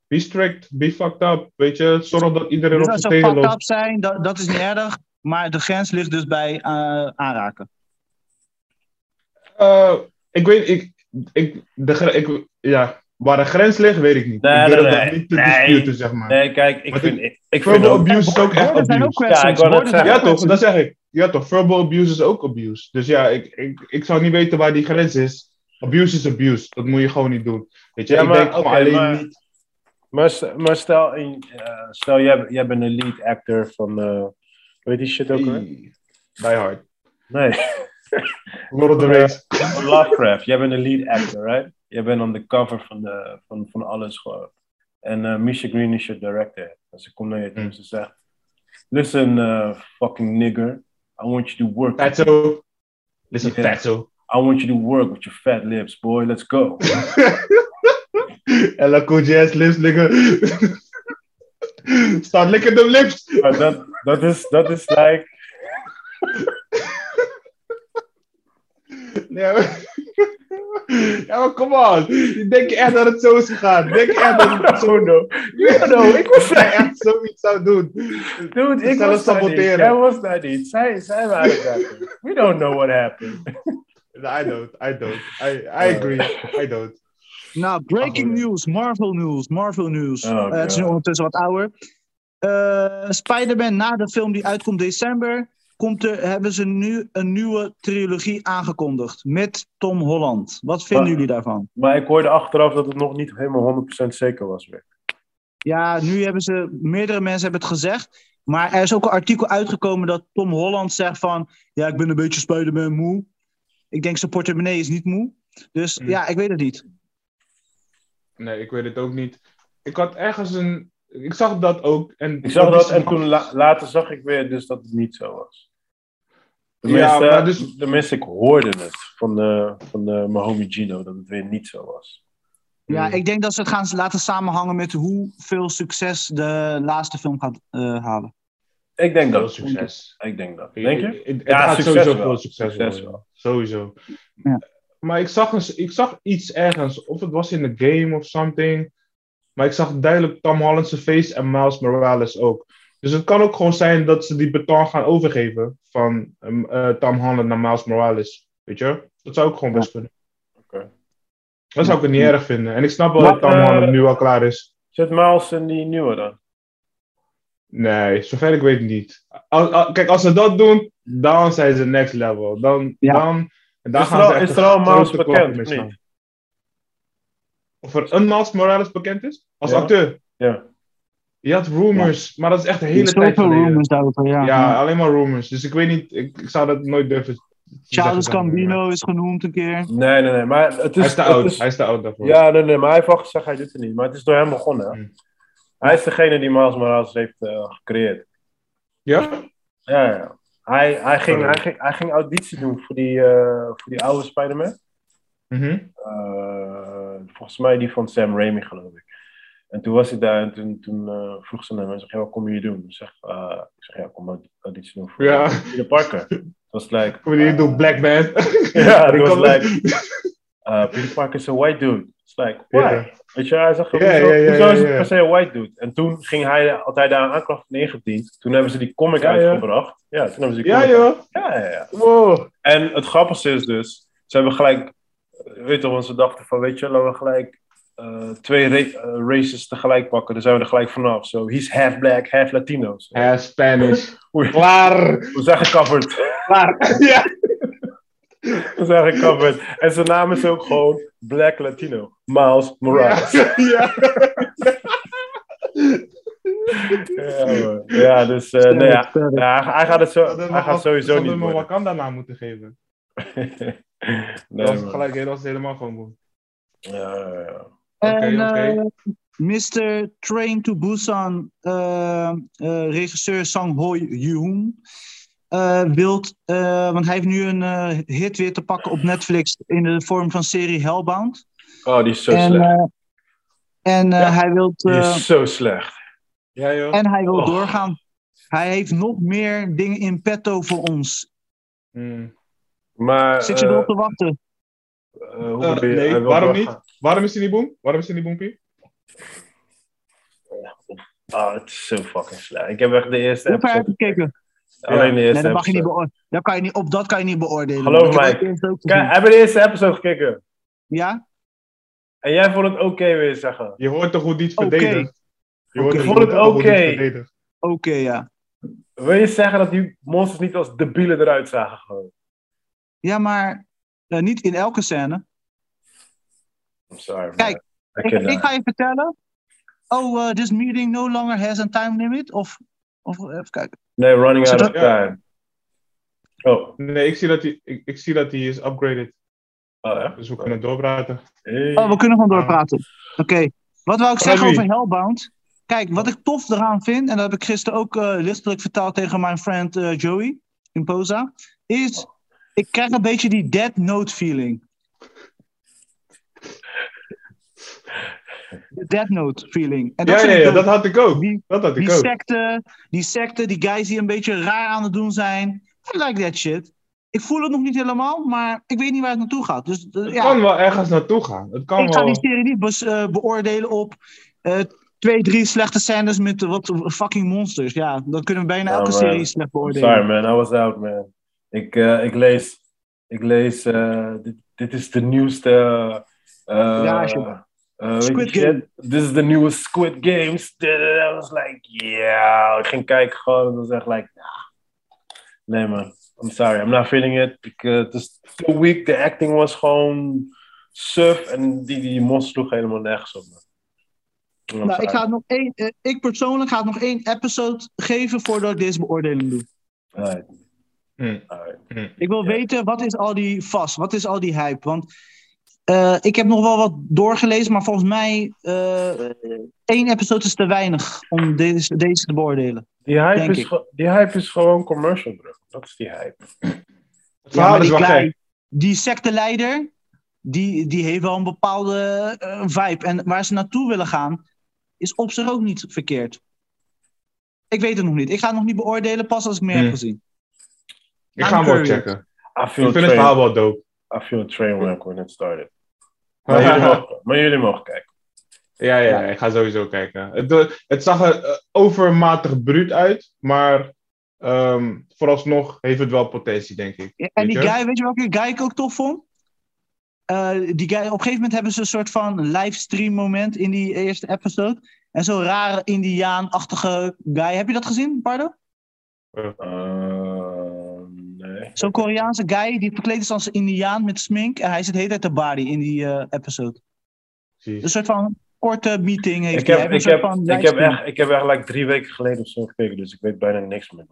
be strict, be fucked up, weet je. Zorg dat iedereen Dus op als zijn ze tenen fucked loopt. up zijn, dat, dat is niet erg. Maar de grens ligt dus bij eh, aanraken. Eh, ik weet, ik, ik, de, ik, ja, waar de grens ligt, weet ik niet. Nee, ik durf nee, dat nee. niet te Nee. disputen, zeg maar. Nee, kijk, ik Maar vind... Ik, ik vind Verbal ook... abuse is ook echt Woorden zijn ook abuse. Ja, ik wou. Ja, toch? Dat zeg ik. Ja, toch? Verbal abuse is ook abuse. Dus ja, ik, ik, ik zou niet weten waar die grens is. Abuse is abuse. Dat moet je gewoon niet doen. Weet je, Ja, ik denk gewoon alleen maar- niet. Maar, maar stel, eh, stel jij, jij bent een lead actor van... eh weet die shit ook weer? Die hard. Nee. Lord of the Rings. Van Lovecraft. Jij bent een lead actor, right? jij bent on the cover van, de, van, van alles gewoon. En eh Misha Green is je director. En ze komt naar je toe en ze zegt, listen uh, fucking nigger, I want you to work. Fatso. Listen, Yeah. fatso. I want you to work with your fat lips, boy. Let's go. Ella Cool Jazz lips, nigga. Start licking them lips. Maar dat, dat, is, dat is like, Ja, maar, ja, maar come on. Denk je echt dat het zo is gegaan? Denk je echt dat het zo... no. You know, ik was hij echt zoiets zou doen? Dude, ik was daar saboteren. Jij was daar niet. Zij, zij waren daar. We don't know what happened. I don't, I don't. I, I agree, I don't. Nou, breaking Ach, news, Marvel news, Marvel news. Oh, Eh, het is nu ondertussen wat ouder. Eh Spider-Man, na de film die uitkomt december, komt er, hebben ze nu een nieuwe trilogie aangekondigd met Tom Holland. Wat vinden Maar- jullie daarvan? Maar ik hoorde achteraf dat het nog niet helemaal 100% zeker was weer. Ja, nu hebben ze, meerdere mensen hebben het gezegd. Maar er is ook een artikel uitgekomen dat Tom Holland zegt van, ja, ik ben een beetje Spider-Man moe. Ik denk zijn portemonnee is niet moe. Dus Hmm. ja, ik weet het niet. Nee, ik weet het ook niet. Ik had ergens een... Ik zag dat ook. En Ik zag dat en toen la- later zag ik weer dus dat het niet zo was. Ja, Tenminste, maar dus- tenminste ik hoorde het van, de, van de, mijn homie Gino dat het weer niet zo was. Ja, Hmm. ik denk dat ze het gaan laten samenhangen met hoeveel succes de laatste film gaat eh, halen. Ik denk Veel dat. succes. Ik denk dat. Denk je? Het Ja, gaat succes sowieso wel. veel succes, Succes wel. Sowieso. Ja. Maar ik zag, een, ik zag iets ergens. Of het was in de game of something. Maar ik zag duidelijk Tom Holland's face en Miles Morales ook. Dus het kan ook gewoon zijn dat ze die beton gaan overgeven. Van eh, Tom Holland naar Miles Morales. Weet je? Dat zou ook gewoon best kunnen. Oké. Dat zou ik het niet erg vinden. En ik snap wel Maar, dat Tom eh, Holland nu al klaar is. Zit Miles in die nieuwe dan? Nee, zover ik weet niet. Al- al- kijk, als ze dat doen, dan zijn ze next level. Dan, Ja. dan, en dan Is er gaan al- is er al Miles grote bekend, of niet? Er een Miles Morales bekend is? Als Ja. acteur? Ja. Je had rumors, maar dat is echt de Er hele zijn tijd geleden. rumors daarover, ja. Ja, alleen maar rumors. Dus ik weet niet, ik, ik zou dat nooit durven Charles. Gambino is genoemd een keer. Nee, nee, nee. Maar het is, Hij is te oud, is- hij is te oud daarvoor. Ja, nee, nee. Maar hij heeft al gezegd, hij doet het niet. Maar het is door hem begonnen. Hmm. Hij is degene die Miles Morales heeft eh, gecreëerd. Ja? Ja, ja. Hij, hij, ging, hij, ging, hij ging auditie doen voor die, eh, voor die oude Spider-Man. Mhm. Eh, volgens mij die van Sam Raimi, geloof ik. En toen was hij daar en toen, toen eh, vroeg ze naar mij, zeg, ja, wat kom je hier doen? Ik zeg, ik zeg ja, ik kom aud- auditie doen voor Ja. Peter Parker. Het was like... Kom je hier doen, Black Man? Ja, Ik het was like... uh, Peter Parker is a white dude. Like, why? Ja. Weet je, hij zegt, Ja, hoezo, ja, ja, hoezo is ja, het ja. per se een white dude? En toen ging hij, had hij daar een aanklacht ingediend. Toen hebben ze die comic Ja, ja. uitgebracht. Ja, toen hebben ze die Ja, comic joh. Ja, ja, ja. Wow. En het grappigste is dus, ze hebben gelijk, weet je, want ze dachten van, weet je, laten we gelijk eh, twee ra- eh, races tegelijk pakken. Dan zijn we er gelijk vanaf. Zo, he's half black, half Latino. Zo. Ja, Spanish. Klaar. hoe zijn gecoverd? Klaar. Ja. We zijn gecoverd. En zijn naam is ook gewoon Black Latino. Miles Morales. Ja. ja. Ja, man. ja dus eh, nee, ja, ja, hij, gaat het zo, hij gaat sowieso niet we hem worden. Wakanda naam moeten geven. nee, dat is gelijk dat is helemaal gewoon goed. Ja, ja, ja. Oké, oké. eh, Mr. Train to Busan, eh, eh, regisseur Sang Ho Yoon, eh wilt, eh, want hij heeft nu een eh, hit weer te pakken op Netflix in de vorm van serie Hellbound. Oh, die is zo en slecht. en eh, Ja. hij wilt, Die eh, is zo slecht. Ja, joh. en hij wil Oh. doorgaan. Hij heeft nog meer dingen in petto voor ons. Hmm. Maar, Zit je erop te wachten? hoe bedoel je? nee, wil waarom doorgaan. niet? Waarom is hij niet boem? Waarom is hij niet boempie? Ah, het is zo fucking slecht. Ik heb echt de eerste Hoe ver heb je gekeken? Alleen de Nee, eerste dat mag je niet. Dat kan je niet, op dat kan je niet beoordelen. Geloof mij. ook eerst ook Kijk, gezien. heb je de eerste episode gekeken? Ja? En jij vond het oké, wil je zeggen? Je hoort toch hoe die het verdedigt? Je hoort Ik vond het oké. Oké, ja. Wil je zeggen dat die monsters niet als debielen eruit zagen gewoon? Ja, maar eh, niet in elke scène. I'm sorry. man. Kijk, Ik, ga je vertellen. Oh, uh, this meeting no longer has a time limit? Of, of even kijken. Nee, running out of Ja. time. Oh, Nee, ik zie dat hij, ik, ik zie dat hij is upgraded. Oh, ja? Dus we kunnen doorpraten. Hey. Oh, we kunnen gewoon Ja. doorpraten. Oké. Wat wou ik zeggen over Hellbound? Kijk, wat ik tof eraan vind, en dat heb ik gisteren ook eh lichtelijk vertaald tegen mijn friend eh, Joey in Poza, is ik krijg een beetje die Dead Note feeling. De Dead Note feeling. En Ja, ja, dat had ik ook. Die, Dat had ik die ook. secte, die secte, die guys die een beetje raar aan het doen zijn. I like that shit. Ik voel het nog niet helemaal, maar ik weet niet waar het naartoe gaat. Dus eh, Het ja. kan wel ergens naartoe gaan. Het kan Ik ga wel... die serie niet bes- eh, beoordelen op eh, twee, drie slechte scènes met wat fucking monsters. Ja, dan kunnen we bijna elke man. serie slecht beoordelen. Sorry man, I was out man. Ik, ik lees, ik lees dit, dit is de nieuwste... eh Ja, eh, Squid? Game. This is the newest Squid Games. I was like, yeah. Ik ging kijken gewoon en was echt like, nah. Nee man, I'm sorry, I'm not feeling it. Ik, eh, Het is too weak, de acting was gewoon suf en die, die monster sloeg helemaal nergens op. Man. I'm Nou, ik, ga het nog één, eh, ik persoonlijk ga het nog één episode geven voordat ik deze beoordeling doe. Alright, Hm, alright. hm. Ik wil weten, wat is al die vast? Wat is al die hype? Want eh, ik heb nog wel wat doorgelezen, maar volgens mij eh één episode is te weinig om deze, deze te beoordelen. Die hype, is, die hype is gewoon commercial, bro. Dat is die hype. Het Ja, verhaal maar is die wel guy, gek. die secteleider, die, die heeft wel een bepaalde eh, vibe. En waar ze naartoe willen gaan, is op zich ook niet verkeerd. Ik weet het nog niet. Ik ga het nog niet beoordelen, pas als ik meer Hmm. heb gezien. Ik ga hem wel checken. I feel, Ik vind het verhaal wel dope. I feel a train wreck when it started. Maar jullie mogen, maar jullie mogen kijken. Ja, ja, ik ga sowieso kijken. Het, eh, het zag er eh, overmatig bruut uit, maar ehm, vooralsnog heeft het wel potentie, denk ik. Ja, En die guy, weet je welke guy ik ook tof vond? Eh, die guy, op een gegeven moment hebben ze een soort van livestream moment in die eerste episode. En zo'n rare Indiaan-achtige guy. Heb je dat gezien, Pardo? Uh. Zo'n Koreaanse guy die verkleed is als een Indiaan met smink. En hij zit de hele tijd te body in die eh, episode. Precies. Een soort van korte meeting heeft Ik hij. heb, ik, heb, ik, heb echt, ik heb echt like drie weken geleden of zo gekeken, dus ik weet bijna niks meer.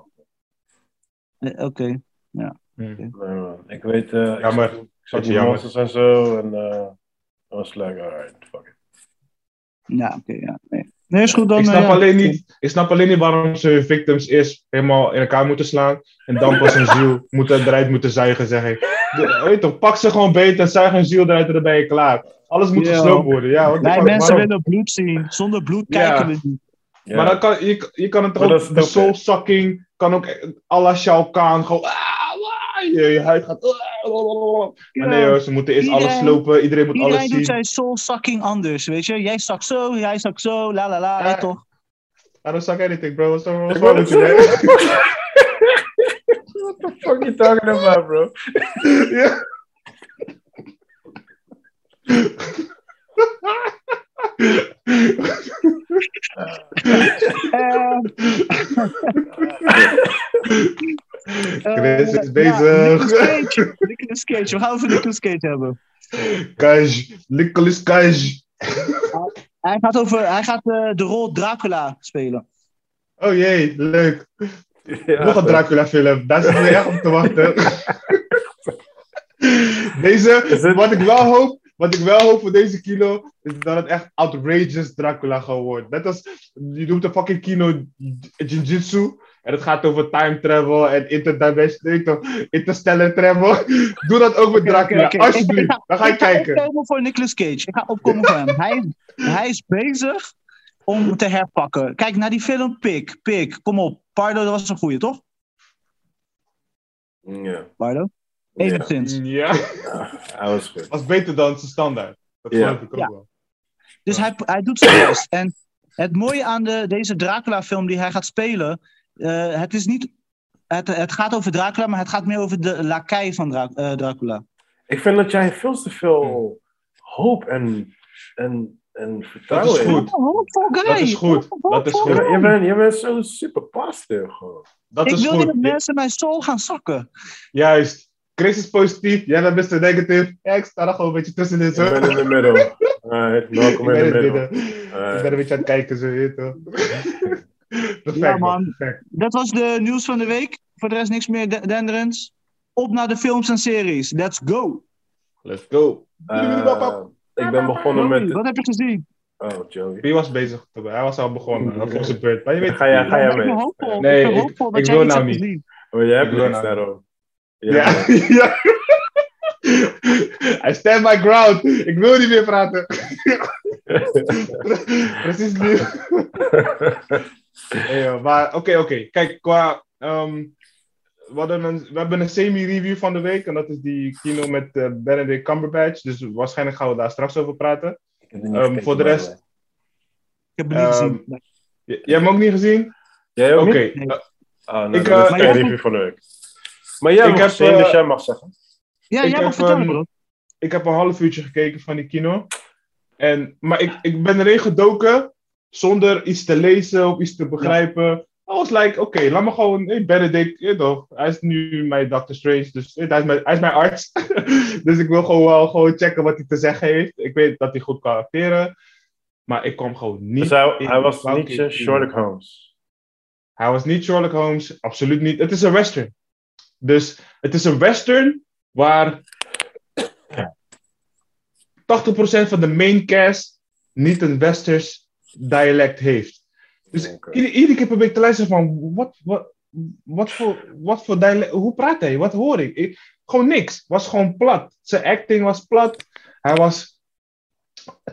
Eh, Oké. Hm. Nee, man. Ik weet, eh Jammer. ik zag- die monsters en zo en eh I was like, alright, fuck it. Ja, oké. ja. Nee. Nee, is goed dan. ik, eh, snap ja. alleen niet, ik snap alleen niet waarom ze hun victims eerst helemaal in elkaar moeten slaan en dan pas hun ziel moeten, eruit moeten zuigen, zeg ik. De- weet je toch, pak ze gewoon beter, zuig hun ziel eruit en dan ben je klaar. Alles moet Ja. gesloopt worden. Ja, fuck, mensen waarom? willen bloed zien. Zonder bloed kijken we niet. Ja. Maar dan kan, je, je kan het ook, de dope, soul sucking kan ook à la Shao Kahn, gewoon, ah, je, je huid gaat. Maar nee hoor, ze moeten eerst alles Iedereen- slopen, iedereen moet Iedereen alles doet zien. zijn soul sucking anders, weet je. Jij zakt zo, jij zakt zo, la la la, Ja. toch? I don't suck anything bro, what's wrong with you man? What the fuck you talking about, bro? Ja. Eh, Chris is eh, bezig. ja, Nicolas Cage. Nicolas Cage. We gaan over Nicolas Cage hebben. Cage, Nicolas Cage. Hij gaat, over, hij gaat eh, de rol Dracula spelen. Oh jee, leuk. Ja. Nog een Dracula film, daar zit we echt op te wachten. Deze, Is het- wat ik wel hoop, wat ik wel hoop voor deze kino, is dat het echt outrageous Dracula gewoon wordt. Net als, je noemt de fucking kino Jinjitsu, en het gaat over time travel en interdimensional, interstellar travel. Doe dat ook met Dracula, alsjeblieft. Dan ga ik ga kijken. opkomen voor Nicolas Cage. Ik ga opkomen voor hem. Hij, hij is bezig om te herpakken. Kijk naar die film Pik. Pik, kom op. Pardo, dat was een goeie, toch? Ja. Pardo? Enigszins. Ja, Hij was goed. was beter dan zijn standaard. Dat Ja. geloof ik ook Ja. wel. Dus hij, hij doet zijn best. En het mooie aan de, deze Dracula-film die hij gaat spelen, eh, het is niet. Het, het gaat over Dracula, maar het gaat meer over de lakai van Dra- eh, Dracula. Ik vind dat jij veel te veel hoop en, en, en vertrouwen Dat is goed. Dat is goed. Dat is goed. Je, bent, je bent zo super positive gewoon. Dat Ik is wil niet dat mensen mijn soul gaan zakken. Juist. Chris is positief, jij bent Mr. Negative. Ja, ik sta er gewoon een beetje tussenin. Ik Zo. ben in de middel. Alright, Ik welkom ben in de het middel. midden. Ik ben een beetje aan het kijken, zo weet je toch. Perfect, Ja, man. Perfect. Dat was de nieuws van de week. Voor de rest niks meer de- denderends. Op naar de films en series. Let's go. Let's go. Eh, ik ben begonnen Joey, met... Wat heb je gezien? Oh, Joey. Wie was bezig? Hij was al begonnen. Dat was zijn beurt. Maar je weet Ga jij, ga Ja, jij ik ben mee? hoopvol. Nee, ik ben ik- ik wil nou niet. gezien. Oh, jij hebt Ik wil niks nou- daarover. Ja, ja. I stand my ground. Ik wil niet meer praten. Precies nu. Joh, maar oké, oké. Kijk, qua. ehm, we, een, we hebben een semi-review van de week. En dat is die kino met eh, Benedict Cumberbatch. Dus waarschijnlijk gaan we daar straks over praten. Ehm, voor de rest- way. Ik heb het niet Ehm, gezien. Nee. J- Jij hebt hem ook niet gezien? Jij ook Oké. Nee. eh, Ah, nou, Ik, dat is eh, Maar geen jij review van de week. Maar jij Ik hebt heb, gezien, eh, dus jij mag zeggen. Ja, ik jij mag heb, vertellen, ehm, bro. ik heb een half uurtje gekeken van die kino. En, maar ik, ik ben erin gedoken zonder iets te lezen of iets te begrijpen. I was like, oké, laat me gewoon, hey, Benedict, weet toch, hij is nu mijn Doctor Strange, dus eh, hij is mijn, hij is mijn arts. dus ik wil gewoon wel gewoon checken wat hij te zeggen heeft. Ik weet dat hij goed kan acteren, maar ik kwam gewoon niet Dus hij, in hij was niet Sherlock Holmes. Hij was niet Sherlock Holmes, absoluut niet. Het is een western. Dus het is een western waar 80% van de main cast niet een westers dialect heeft. Dus ieder- iedere keer probeer ik te luisteren van, wat, wat, wat, voor, wat voor dialect, hoe praat hij? Wat hoor ik? ik? Gewoon niks. Was gewoon plat. Zijn acting was plat. Hij was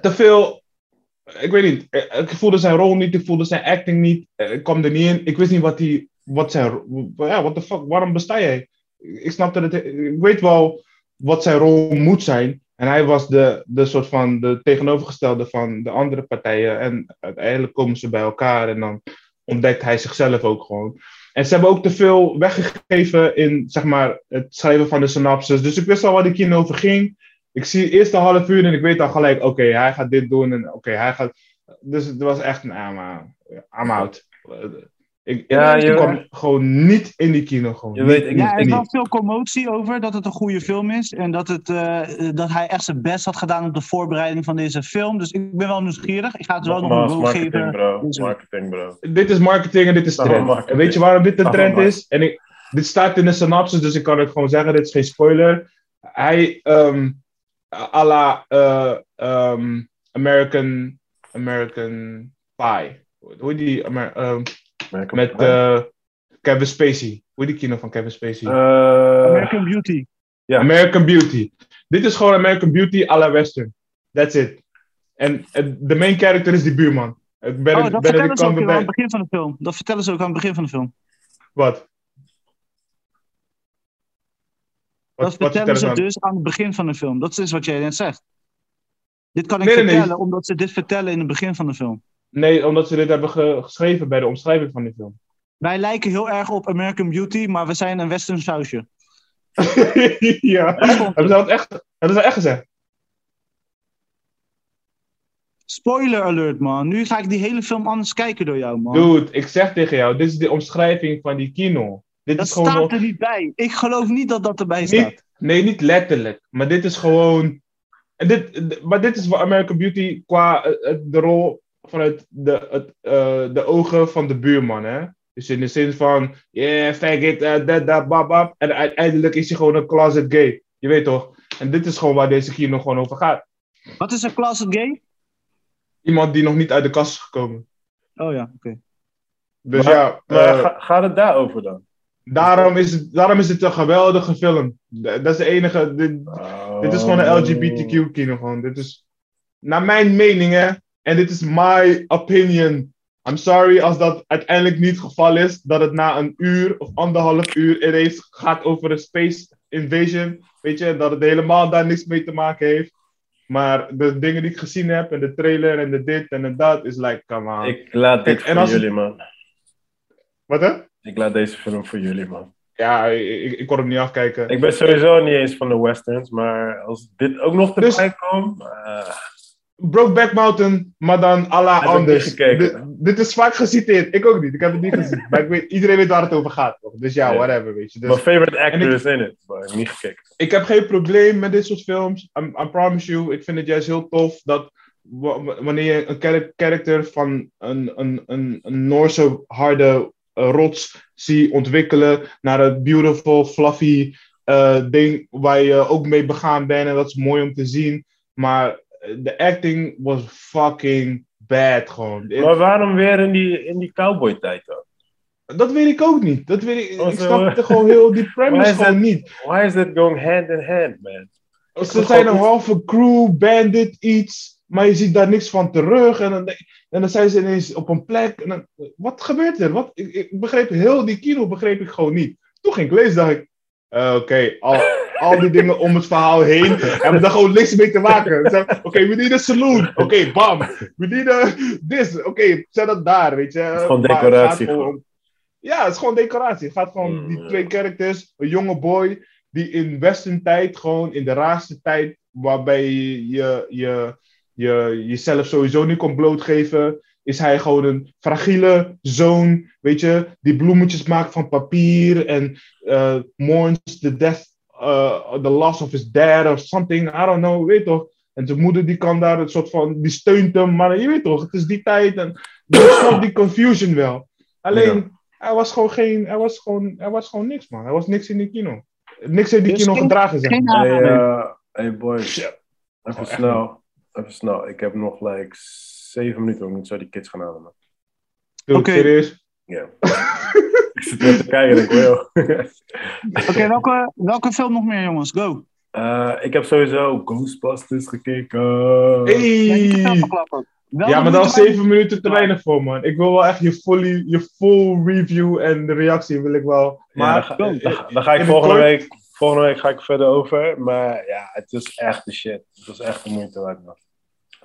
te veel, ik weet niet, eh, ik voelde zijn rol niet, ik voelde zijn acting niet. Eh, Ik kwam er niet in. Ik wist niet wat hij, wat zijn, ja, what the fuck, waarom besta jij? Ik snapte het, ik weet wel wat zijn rol moet zijn. En hij was de, de soort van de tegenovergestelde van de andere partijen. En uiteindelijk komen ze bij elkaar en dan ontdekt hij zichzelf ook gewoon. En ze hebben ook te veel weggegeven in zeg maar, het schrijven van de synopsis. Dus ik wist al waar die kino over ging. Ik zie het eerste half uur en ik weet al gelijk, oké, hij gaat dit doen en oké, hij gaat. Dus het was echt, maar I'm out. Ik, Ja, ik je- kwam gewoon niet in die kino. Gewoon. Je weet, ik, Ja, er wel veel commotie over dat het een goede film is. En dat, het, eh, dat hij echt zijn best had gedaan op de voorbereiding van deze film. Dus ik ben wel nieuwsgierig. Ik ga het wel nog een go marketing, geven. bro. Dus- Marketing, bro. dit is marketing en dit is trend. En weet je waarom dit een Oh, trend is? En ik, dit staat in de synopsis, dus ik kan het gewoon zeggen. Dit is geen spoiler. Hij, ehm à la eh, ehm, American, American Pie. Hoe heet die? Amer- ehm, Met eh, Kevin Spacey. Hoe heet die kino van Kevin Spacey? Eh, American Beauty. ja. American Beauty. Dit is gewoon American Beauty à la Western. That's it. En de main character is die buurman. Ik ben, oh, dat ben vertellen ze ook aan het begin van de film. Dat vertellen ze ook aan het begin van de film. Wat? Dat Wat, wat vertellen ze dan? dus aan het begin van de film. Dat is wat jij net zegt. Dit kan ik Nee, nee, nee. vertellen omdat ze dit vertellen in het begin van de film. Nee, omdat ze dit hebben ge- geschreven bij de omschrijving van die film. Wij lijken heel erg op American Beauty, maar we zijn een western sausje. ja. Hebben ze dat echt, hebben ze dat echt gezegd? Spoiler alert, man. Nu ga ik die hele film anders kijken door jou, man. Dude, ik zeg tegen jou, dit is de omschrijving van die kino. Dit dat is gewoon staat nog- er niet bij. Ik geloof niet dat dat erbij staat. niet, nee, niet letterlijk. Maar dit is gewoon. En dit, maar dit is voor American Beauty qua eh, eh, de rol vanuit de, het, eh, de ogen van de buurman. Hè? Dus in de zin van, yeah, faggot, uh, that, that, bab, bab. En uiteindelijk is hij gewoon een closet gay. Je weet toch? En dit is gewoon waar deze kino gewoon over gaat. Wat is een closet gay? Iemand die nog niet uit de kast is gekomen. Oh ja, oké. Dus maar, ja, maar eh, ga- gaat het daarover dan? daarom, is het, daarom is het een geweldige film. Dat is de enige. dit- Dit is gewoon Oh. een LGBTQ-kino. Gewoon. Dit is, naar mijn mening, hè. En dit is my opinion. I'm sorry als dat uiteindelijk niet het geval is. Dat het na een uur of anderhalf uur ineens gaat over een space invasion. Weet je, dat het helemaal daar niks mee te maken heeft. Maar de dingen die ik gezien heb en de trailer en de dit en de dat is like, come on. Ik laat dit en voor het- jullie, man. Wat hè? Ik laat deze film voor jullie, man. Ja, ik, ik, kon hem niet afkijken. Ik ben sowieso niet eens van de westerns, maar als dit ook nog Dus- erbij komt... eh, Brokeback Mountain, maar dan ik anders. Dit, is vaak geciteerd. Ik ook niet. Ik heb het niet gezien. maar ik weet, iedereen weet waar het over gaat. Toch? Dus ja, whatever, weet je. Dus, mijn favorite actor ik- is in it, maar ik heb niet gekeken. ik heb geen probleem met dit soort films. I, I promise you. Ik vind het juist heel tof dat wa- wa- wanneer je een character van een, een, een, een Noorse harde eh, rots zie ontwikkelen naar een beautiful, fluffy, eh, ding waar je ook mee begaan bent. En dat is mooi om te zien. Maar de acting was fucking bad gewoon. Maar waarom weer in die, in die cowboy-tijd dan? Dat weet ik ook niet. Dat weet ik, Oh, ik zo. snapte gewoon heel die premise is gewoon that- niet. Why is that going hand in hand, man? Ze zijn een halve crew, bandit, iets. Maar je ziet daar niks van terug. En dan, en dan zijn ze ineens op een plek. En dan, wat gebeurt er? Wat? Ik, ik begreep heel die kino begreep ik gewoon niet. Toen ging ik lezen, dacht ik. eh, Oké, al, al die dingen om het verhaal heen hebben daar gewoon niks mee te maken. Oké, we need a saloon. Oké, bam. We need a this. Oké, zet dat daar, weet je. Het is gewoon decoratie gewoon. Ja, het is gewoon decoratie. Het gaat gewoon Mm, die twee characters, een jonge boy die in western tijd, gewoon in de raarste tijd, waarbij je, je, je, je jezelf sowieso niet kon blootgeven, is hij gewoon een fragiele zoon, weet je, die bloemetjes maakt van papier en eh mourns the death, uh, the loss of his dad or something, I don't know, weet toch. En zijn moeder die kan daar een soort van, die steunt hem, maar je weet toch, het is die tijd en die confusion wel. Alleen, hij was gewoon geen, hij was gewoon, hij was gewoon niks man, hij was niks in die kino. Niks in die Dus kino geen- gedragen, zeg maar. Hey, eh, hey boys, even Oh, echt snel. Even snel. Ik heb nog like zeven minuten om niet zo die kids gaan halen. man. Oké. serieus? Ja. ik zit net te kijken, ik wil. Oké, welke, welke film nog meer, jongens? Go! Eh, ik heb sowieso Ghostbusters gekeken. Hey. Ja, ja, maar dan is zeven minuten te weinig voor, man. Ik wil wel echt je, fully, je full review en de reactie wil ik wel. Maar dan ga ik volgende week, volgende week ga ik verder over. Maar ja, het is echt de shit. Het was echt de moeite waard, man.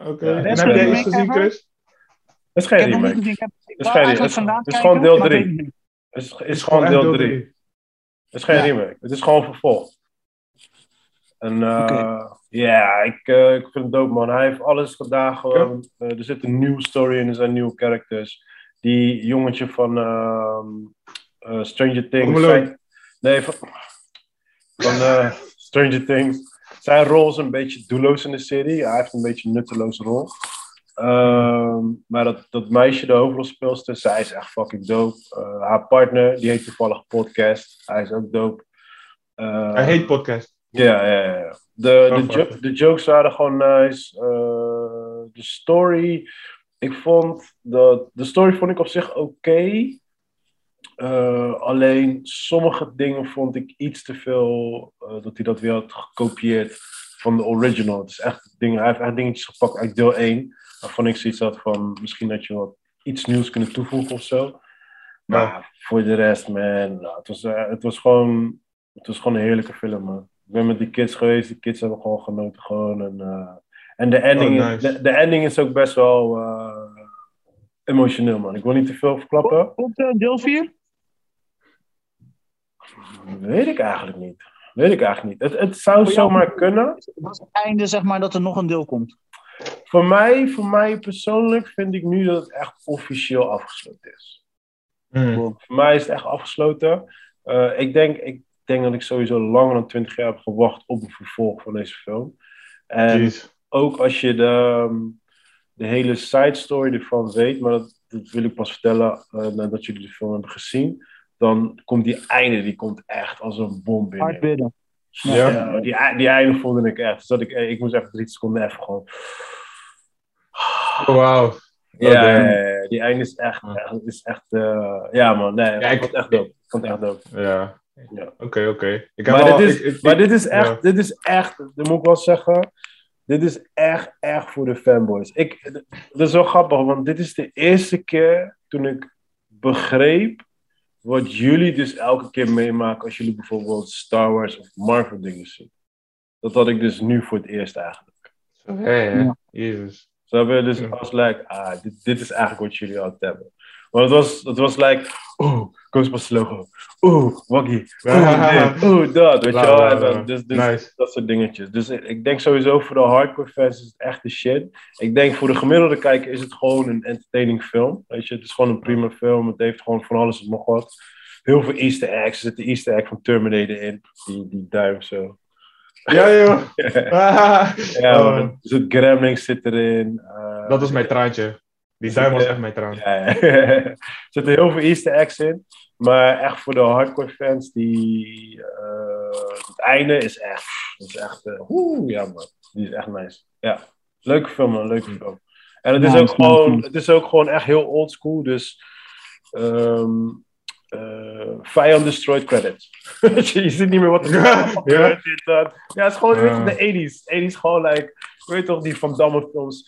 Oké. En heb jij iets gezien, Chris? Het is geen. Het is, het is gewoon deel 3. Het is, is gewoon deel 3. Het is geen Ja. remake. Het is gewoon vervolg. En eh, ja, ik, eh, ik vind het dope man. Hij heeft alles gedaan gewoon. Eh, er zit een nieuwe story in, er zijn nieuwe characters. Die jongetje van ehm, eh, Stranger Things. Zijn- nee, van, van eh, Stranger Things. Zijn rol is een beetje doelloos in de serie. Hij heeft een beetje een nutteloze rol. Ehm, maar dat, dat meisje, de hoofdrolspeelster, zij is echt fucking dope. Eh, haar partner, die heet toevallig Podcast. Hij is ook dope. Eh, Hij heet podcast. ja, ja, ja. De, Oh, de, jo- de jokes waren gewoon nice. Eh, de story, ik vond dat de story vond ik op zich oké. Eh, alleen sommige dingen vond ik iets te veel dat hij dat weer had gekopieerd van de original. Het is echt dingen, hij heeft echt dingetjes gepakt uit deel 1. Waarvan ik zoiets had van misschien dat je wat iets nieuws kunnen toevoegen of zo. Maar voor de rest, man, nou, het, was, eh, het, was gewoon, het was gewoon een heerlijke film, man. Ik ben met die kids geweest, die kids hebben gewoon genoten. Gewoon, en, eh, en de, ending, Oh, nice. de, de ending is ook best wel eh, emotioneel, man. Ik wil niet te veel verklappen. Komt eh, deel 4? Weet ik eigenlijk niet. Weet ik eigenlijk niet. Het, het zou zomaar kunnen. Dat is het einde, zeg maar, dat er nog een deel komt. Voor mij, voor mij persoonlijk vind ik nu dat het echt officieel afgesloten is. Hmm. Voor mij is het echt afgesloten. Eh, ik, denk, ik denk dat ik sowieso langer dan 20 jaar heb gewacht op een vervolg van deze film. En Jeez. ook als je de, de hele side story ervan weet, maar dat, dat wil ik pas vertellen eh, nadat jullie de film hebben gezien, dan komt die einde, die komt echt als een bom binnen. Hard bidden. Ja. Ja, die, die einde voelde ik echt. Dus dat ik, eh, ik moest even drie seconden even gewoon. Oh, wauw. Ja, damn. ja, ja, die einde is echt, echt, is echt eh, ja man, nee, Ja, ik vond het echt dope. Ik vond het echt dope. Ja. Ja. Oké, oké. Ik heb Maar, al- dit is, ik- ik- maar dit is echt, ja. dit is echt, dat moet ik wel zeggen, dit is echt, echt voor de fanboys. Ik, dat is wel grappig, want dit is de eerste keer toen ik begreep wat jullie dus elke keer meemaken als jullie bijvoorbeeld Star Wars of Marvel dingen zien. Dat had ik dus nu voor het eerst eigenlijk. Zo, hè, hè. Ja. Jezus. Zo hebben we dus als like, ah, dit, dit is eigenlijk wat jullie altijd hebben. Want het was, het was like, oeh, Ghostbusters logo. Oeh, Waggy. Oeh, dat. Weet je wel? En dan-. Dus, dus Nice. dat soort dingetjes. Dus ik denk sowieso voor de hardcore fans is het echt de shit. Ik denk voor de gemiddelde kijker is het gewoon een entertaining film. Weet je, het is gewoon een prima film. Het heeft gewoon van alles en nog wat. Heel veel easter eggs. Er zit de easter egg van Terminator in. Die, die duim zo. Ja, joh. Ja, Oh, man. Er zit Gremlings zit erin. Eh, dat was mijn traantje. Die duim was echt. Ja, ja. er zitten heel veel easter eggs in. Maar echt voor de hardcore fans die... eh, het einde is echt, is echt, eh, oeh, ja man, die is echt nice. Ja, leuke film man, leuke film. En het is, Ja, ook, gewoon, het is ook gewoon echt heel old school, dus ehm eh, Fire Destroyed credits. je ziet niet meer wat er Ja, gebeurt. dat. Ja, het is gewoon Ja. de 80s. 80s gewoon, like, weet je toch, die Van Damme films.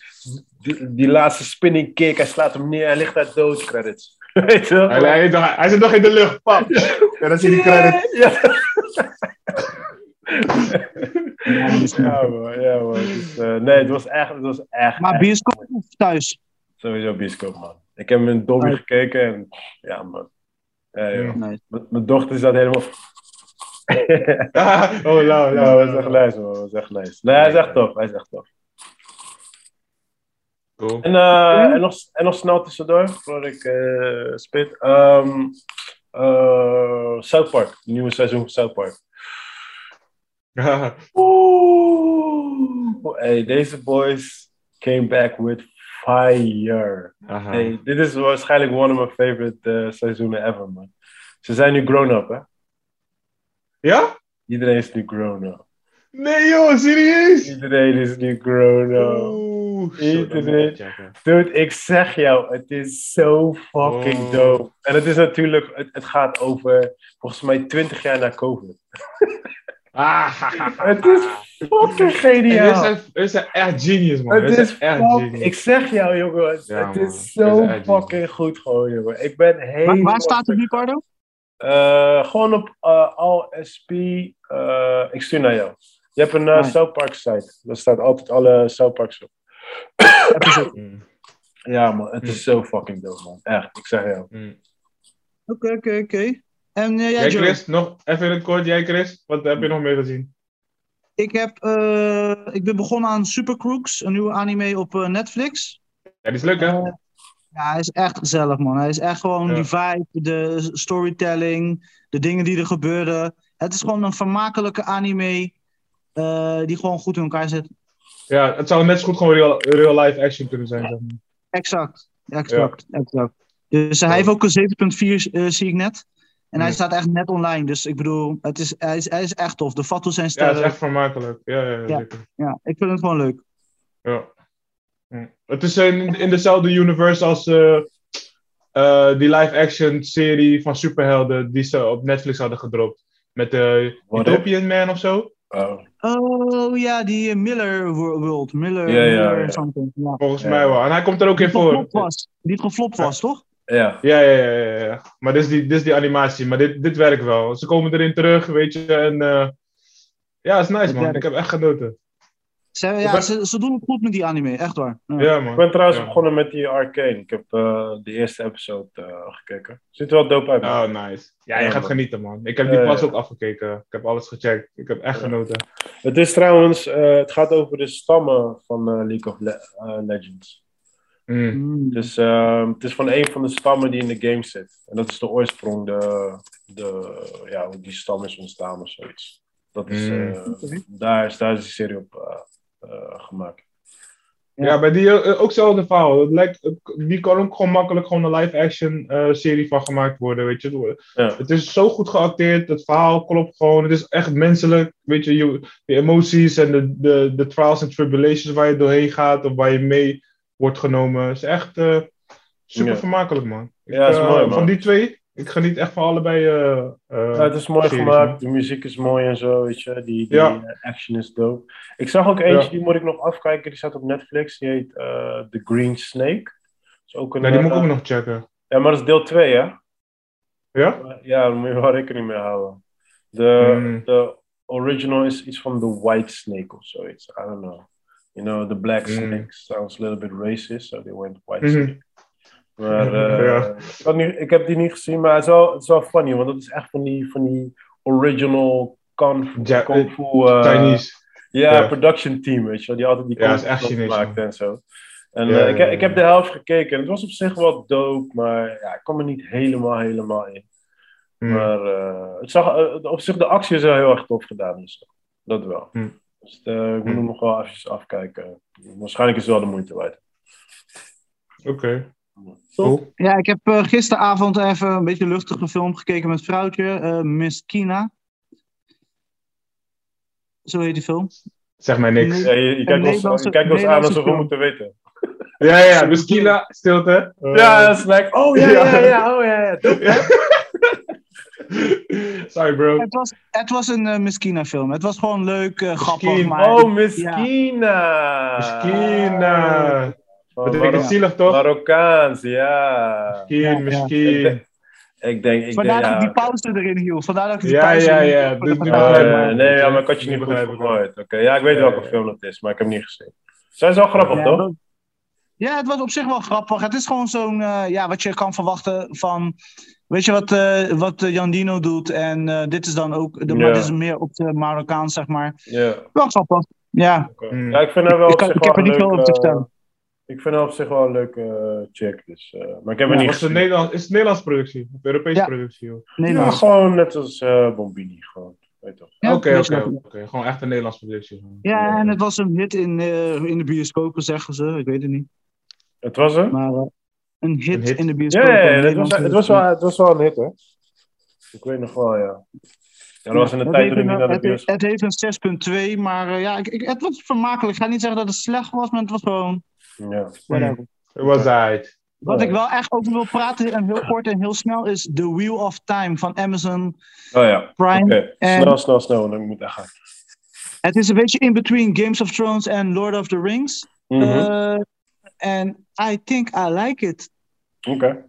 Die, die laatste spinning kick, hij slaat hem neer, hij ligt daar dood, credits. weet je? Hij, hij, hij, hij zit nog in de lucht, pap. Ja, dan zie je die credit. Ja. Ja, man. Ja, man. Dus, eh, nee, het was echt, het was echt, Maar bioscoop of thuis? sowieso bioscoop, man. Ik heb hem in gekeken en ja, man. Ja, Mijn dochter zat helemaal... oh, lauw. dat is echt nice, man. Dat is echt nice. Nee, hij is echt tof. Hij is echt tof. Cool. En, eh, en, nog, en nog snel tussendoor, voordat ik eh spit. Ehm, eh, South Park, het nieuwe seizoen van South Park. Oeh, hey, deze boys came back with fire. Hey, dit is waarschijnlijk one of my favorite seizoenen ever, man. Ze zijn nu grown-up, hè? Ja? Iedereen is nu grown-up. Nee joh, serieus? Iedereen is nu grown-up. Iedereen. Dude, ik zeg jou, het is zo fucking Oh. dope. En het is natuurlijk, het, het gaat over volgens mij 20 jaar na COVID. Ah, Het is fucking geniaal. zijn, dit zijn echt genius, man. Het is echt fuck- genius. ik zeg jou, jongen, het, Ja, het man. is zo is fucking goed gewoon, jongen. Ik ben helemaal... Waar, waar staat het nu, Cardo? Eh, gewoon op uh, ALSP. eh, ik stuur naar jou. Je hebt een uh. South Park site. Daar staat altijd alle South Parks op. Mm, Ja, man. Het is Hmm. zo fucking dope, man. Echt, ik zeg jou. mm. Oké, oké, oké. En eh, jij, Jij? Chris, nog even in het kort. Jij Chris, wat heb je nog meer gezien? Ik, heb, eh, ik ben begonnen aan Super Crooks, een nieuwe anime op eh, Netflix. Ja, die is leuk hè? Ja, hij is echt gezellig, man. Hij is echt gewoon Ja. die vibe, de storytelling, de dingen die er gebeuren. Het is gewoon een vermakelijke anime eh, die gewoon goed in elkaar zit. Ja, het zou net zo goed gewoon real, real life action kunnen zijn. Zeg maar. Exact, exact, exact. Dus eh, hij heeft ook een 7.4, eh, zie ik net. En hij staat echt net online. Dus ik bedoel, het is, hij, is, hij is echt tof. De foto's zijn Ja, het sterk. is echt vermakelijk. Ja, ja, ja, Ja. zeker. Ja, ik vind het gewoon leuk. Ja. Ja. Het is in, in dezelfde universe als eh, eh, die live-action serie van superhelden die ze op Netflix hadden gedropt. Met de What Utopian Man of zo. Oh. Oh ja, die eh, Miller Wo- World. Miller, Ja, ja, Miller ja. something. Ja. Volgens Ja. mij wel. En hij komt er ook Die in voor. was. Die geflopt was, toch? Ja. Ja, ja, ja, ja, ja. Maar dit is die, dit is die animatie. Maar dit, dit werkt wel. Ze komen erin terug, weet je. En eh, ja, het is nice, man. Ik heb echt genoten. Ze, ja, ben- ze, ze doen het goed met die anime, echt waar. Ja. Ja, Ik man. ben trouwens Ja. begonnen met die Arcane. Ik heb eh, de eerste episode eh, gekeken. Ziet er wel dope uit. man. Oh, nice. Ja, je gaat man. genieten, man. Ik heb die Ja, pas ook afgekeken. Ik heb alles gecheckt. Ik heb echt Ja. genoten. Het is trouwens, eh, het gaat over de stammen van eh, League of Le- eh, Legends. Mm. Mm. Dus eh, het is van een van de stammen die in de game zit. En dat is de oorsprong, de, de, ja, hoe die stam is ontstaan of zoiets. Dat is, Mm. eh, daar, is, daar is die serie op eh, eh, gemaakt. Ja. Ja, bij die eh, ook hetzelfde verhaal. Het lijkt, die kan ook gewoon makkelijk gewoon een live-action eh, serie van gemaakt worden, weet je. Ja. Het is zo goed geacteerd, het verhaal klopt gewoon. Het is echt menselijk, weet je. je de emoties en de, de, de trials en tribulations waar je doorheen gaat of waar je mee wordt genomen. Het is echt eh, super Ja. vermakelijk, man. Ik, Ja, is eh, mooi, man. Van die twee, ik geniet echt van allebei. eh, eh, Ja, het is mooi series, gemaakt, man. de muziek is mooi en zo, weet je. Die, die Ja. eh, action is dope. Ik zag ook eentje, Ja. die moet ik nog afkijken, die staat op Netflix. Die heet The Green Snake. Is ook een, Nee, die moet ik ook nog checken. Ja, maar dat is deel 2, hè? Ja? Ja, daar moet je wel rekening mee houden. De, Mm. de original is iets van The White Snake of zoiets. I don't know. You know, the Black Mm. Snake sounds a little bit racist, so they went White Mhm. Snake. Maar eh, Ja. ik, had niet, ik heb die niet gezien, maar het is wel, het is wel funny, want dat is echt van die, van die original kung fu, Ja, kung fu eh, Chinese. ja, production team, weet je wel, die altijd die Ja, kung fu films Chinees, maakt man. en zo. En Ja, eh, ik, ik heb de helft gekeken en het was op zich wel dope, maar ja, ik kwam er niet helemaal, helemaal in. Mm. Maar eh, het zag, eh, op zich, de actie is wel heel erg tof gedaan. Dus dat wel. Hmm. Dus eh, ik moet Hmm. hem nog wel even afkijken. Waarschijnlijk is het wel de moeite waard. Oké. Cool. Ja, ik heb eh, gisteravond even een beetje luchtige film gekeken met vrouwtje, eh, Miss Kina. Zo heet die film. Zeg mij niks. Ja, je, je kijkt ons, Nederlandse- je kijkt ons aan alsof we moeten weten. Ja, ja, dus Kila, stilte. Ja, dat is like, oh ja, ja, ja, oh ja, ja. Sorry, bro. Het was, het was een uh, Miskina film. Het was gewoon leuk, eh, grappig. Maar Oh, Miskina. Eh Van dat betekent Marok- zielig, toch? Marokkaans, ja. Misschien, Ja, ja. misschien. Ik denk, ik vandaar denk, dat ja. ik die pauze erin hield. Vandaar dat ik die Ja, pauze ja, erin ja. ja, nee, ja, maar ik had je niet gehoord. Oké, ja, ik weet Ja, welke ja. film het is, maar ik heb hem niet gezien. Zijn ze wel grappig, Ja, toch? dat- Ja, het was op zich wel grappig. Het is gewoon zo'n, eh, ja, wat je kan verwachten van, weet je wat, eh wat eh, Jan Dino doet. En eh, dit is dan ook, de, maar dit is meer op de Marokkaans, zeg maar. Ja. Wel grappig. Ja. Ja, ik vind haar wel Ik kan- ik heb er niet een veel op te vertellen. Ik vind haar op zich wel een leuke eh, chick, dus... eh, maar ik heb Ja, er niet Was het, gezien. Nederlands, is het Nederlands productie? Of Europese Ja. productie? hoor? Ja, Nederlands. gewoon net als eh, Bombini, gewoon. Weet toch. Ja, Oké, oké, oké. Gewoon echt een Nederlandse productie. Ja, en het was een hit in, eh, in de bioscopen, zeggen ze. Ik weet het niet. Het was hem? Maar een, hit Een hit. in de Ja, bioscopen. ja, ja, een het, was, het, was wel, het was wel een hit, hè? Ik weet nog wel, ja. Ja, dat was in de Het tijd toen ik een- niet naar de het, bioscoop... het heeft een 6.2, maar eh, ja, ik, ik, het was vermakelijk. Ik ga niet zeggen dat het slecht was, maar het was gewoon Ja. whatever. Het was uit. Wat ik wel echt over wil praten, en heel kort en heel snel, is The Wheel of Time van Amazon Oh ja, Prime. En- Snel, snel, snel, ik moet echt gaan. Het is een beetje in between Games of Thrones en Lord of the Rings. Mhm. Eh, En I think I like it. Oké.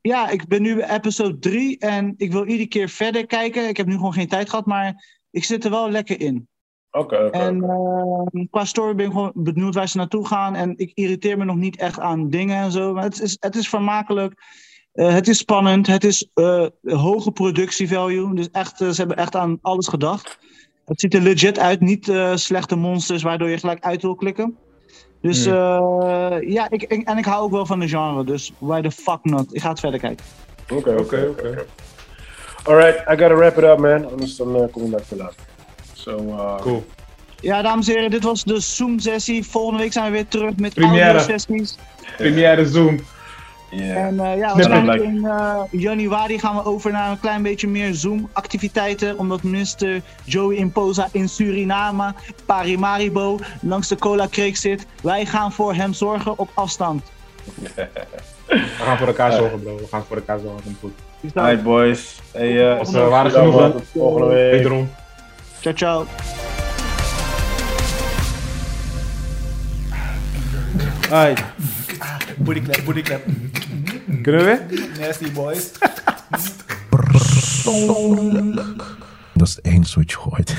Ja, ik ben nu bij episode 3 en ik wil iedere keer verder kijken. Ik heb nu gewoon geen tijd gehad, maar ik zit er wel lekker in. Oké, oké. En oké. eh, qua story ben ik gewoon benieuwd waar ze naartoe gaan. En ik irriteer me nog niet echt aan dingen en zo. Maar het is, het is vermakelijk. Eh, het is spannend. Het is eh, hoge productievalue. Dus echt, eh, ze hebben echt aan alles gedacht. Het ziet er legit uit. Niet eh, slechte monsters waardoor je gelijk uit wil klikken. Dus Hmm. eh, ja, ik, ik- en ik hou ook wel van de genre. Dus why the fuck not? Ik ga het verder kijken. Oké, Oké, oké, oké. oké. Alright, I gotta wrap it up, man. Anders dan eh, kom ik daar te laat. So, uh, Cool. Ja, dames en heren, dit was de Zoom-sessie. Volgende week zijn we weer terug met Première. audio-sessies. Première Zoom. yeah. En eh, ja, waarschijnlijk in eh, januari gaan we over naar een klein beetje meer Zoom-activiteiten. Omdat minister Joey Imposa in Suriname, Parimaribo, langs de Cola Creek zit. Wij gaan voor hem zorgen op afstand. We gaan voor elkaar zorgen, bro. We gaan voor elkaar zorgen. Komt goed. Dan- Alright, boys. Hey, uh, we waren genoeg, volgende week. Wederom. Ciao, ciao. Alright. Booty clap, booty clap. Kunnen we? Nasty boys. Dat is het enige wat je hoort.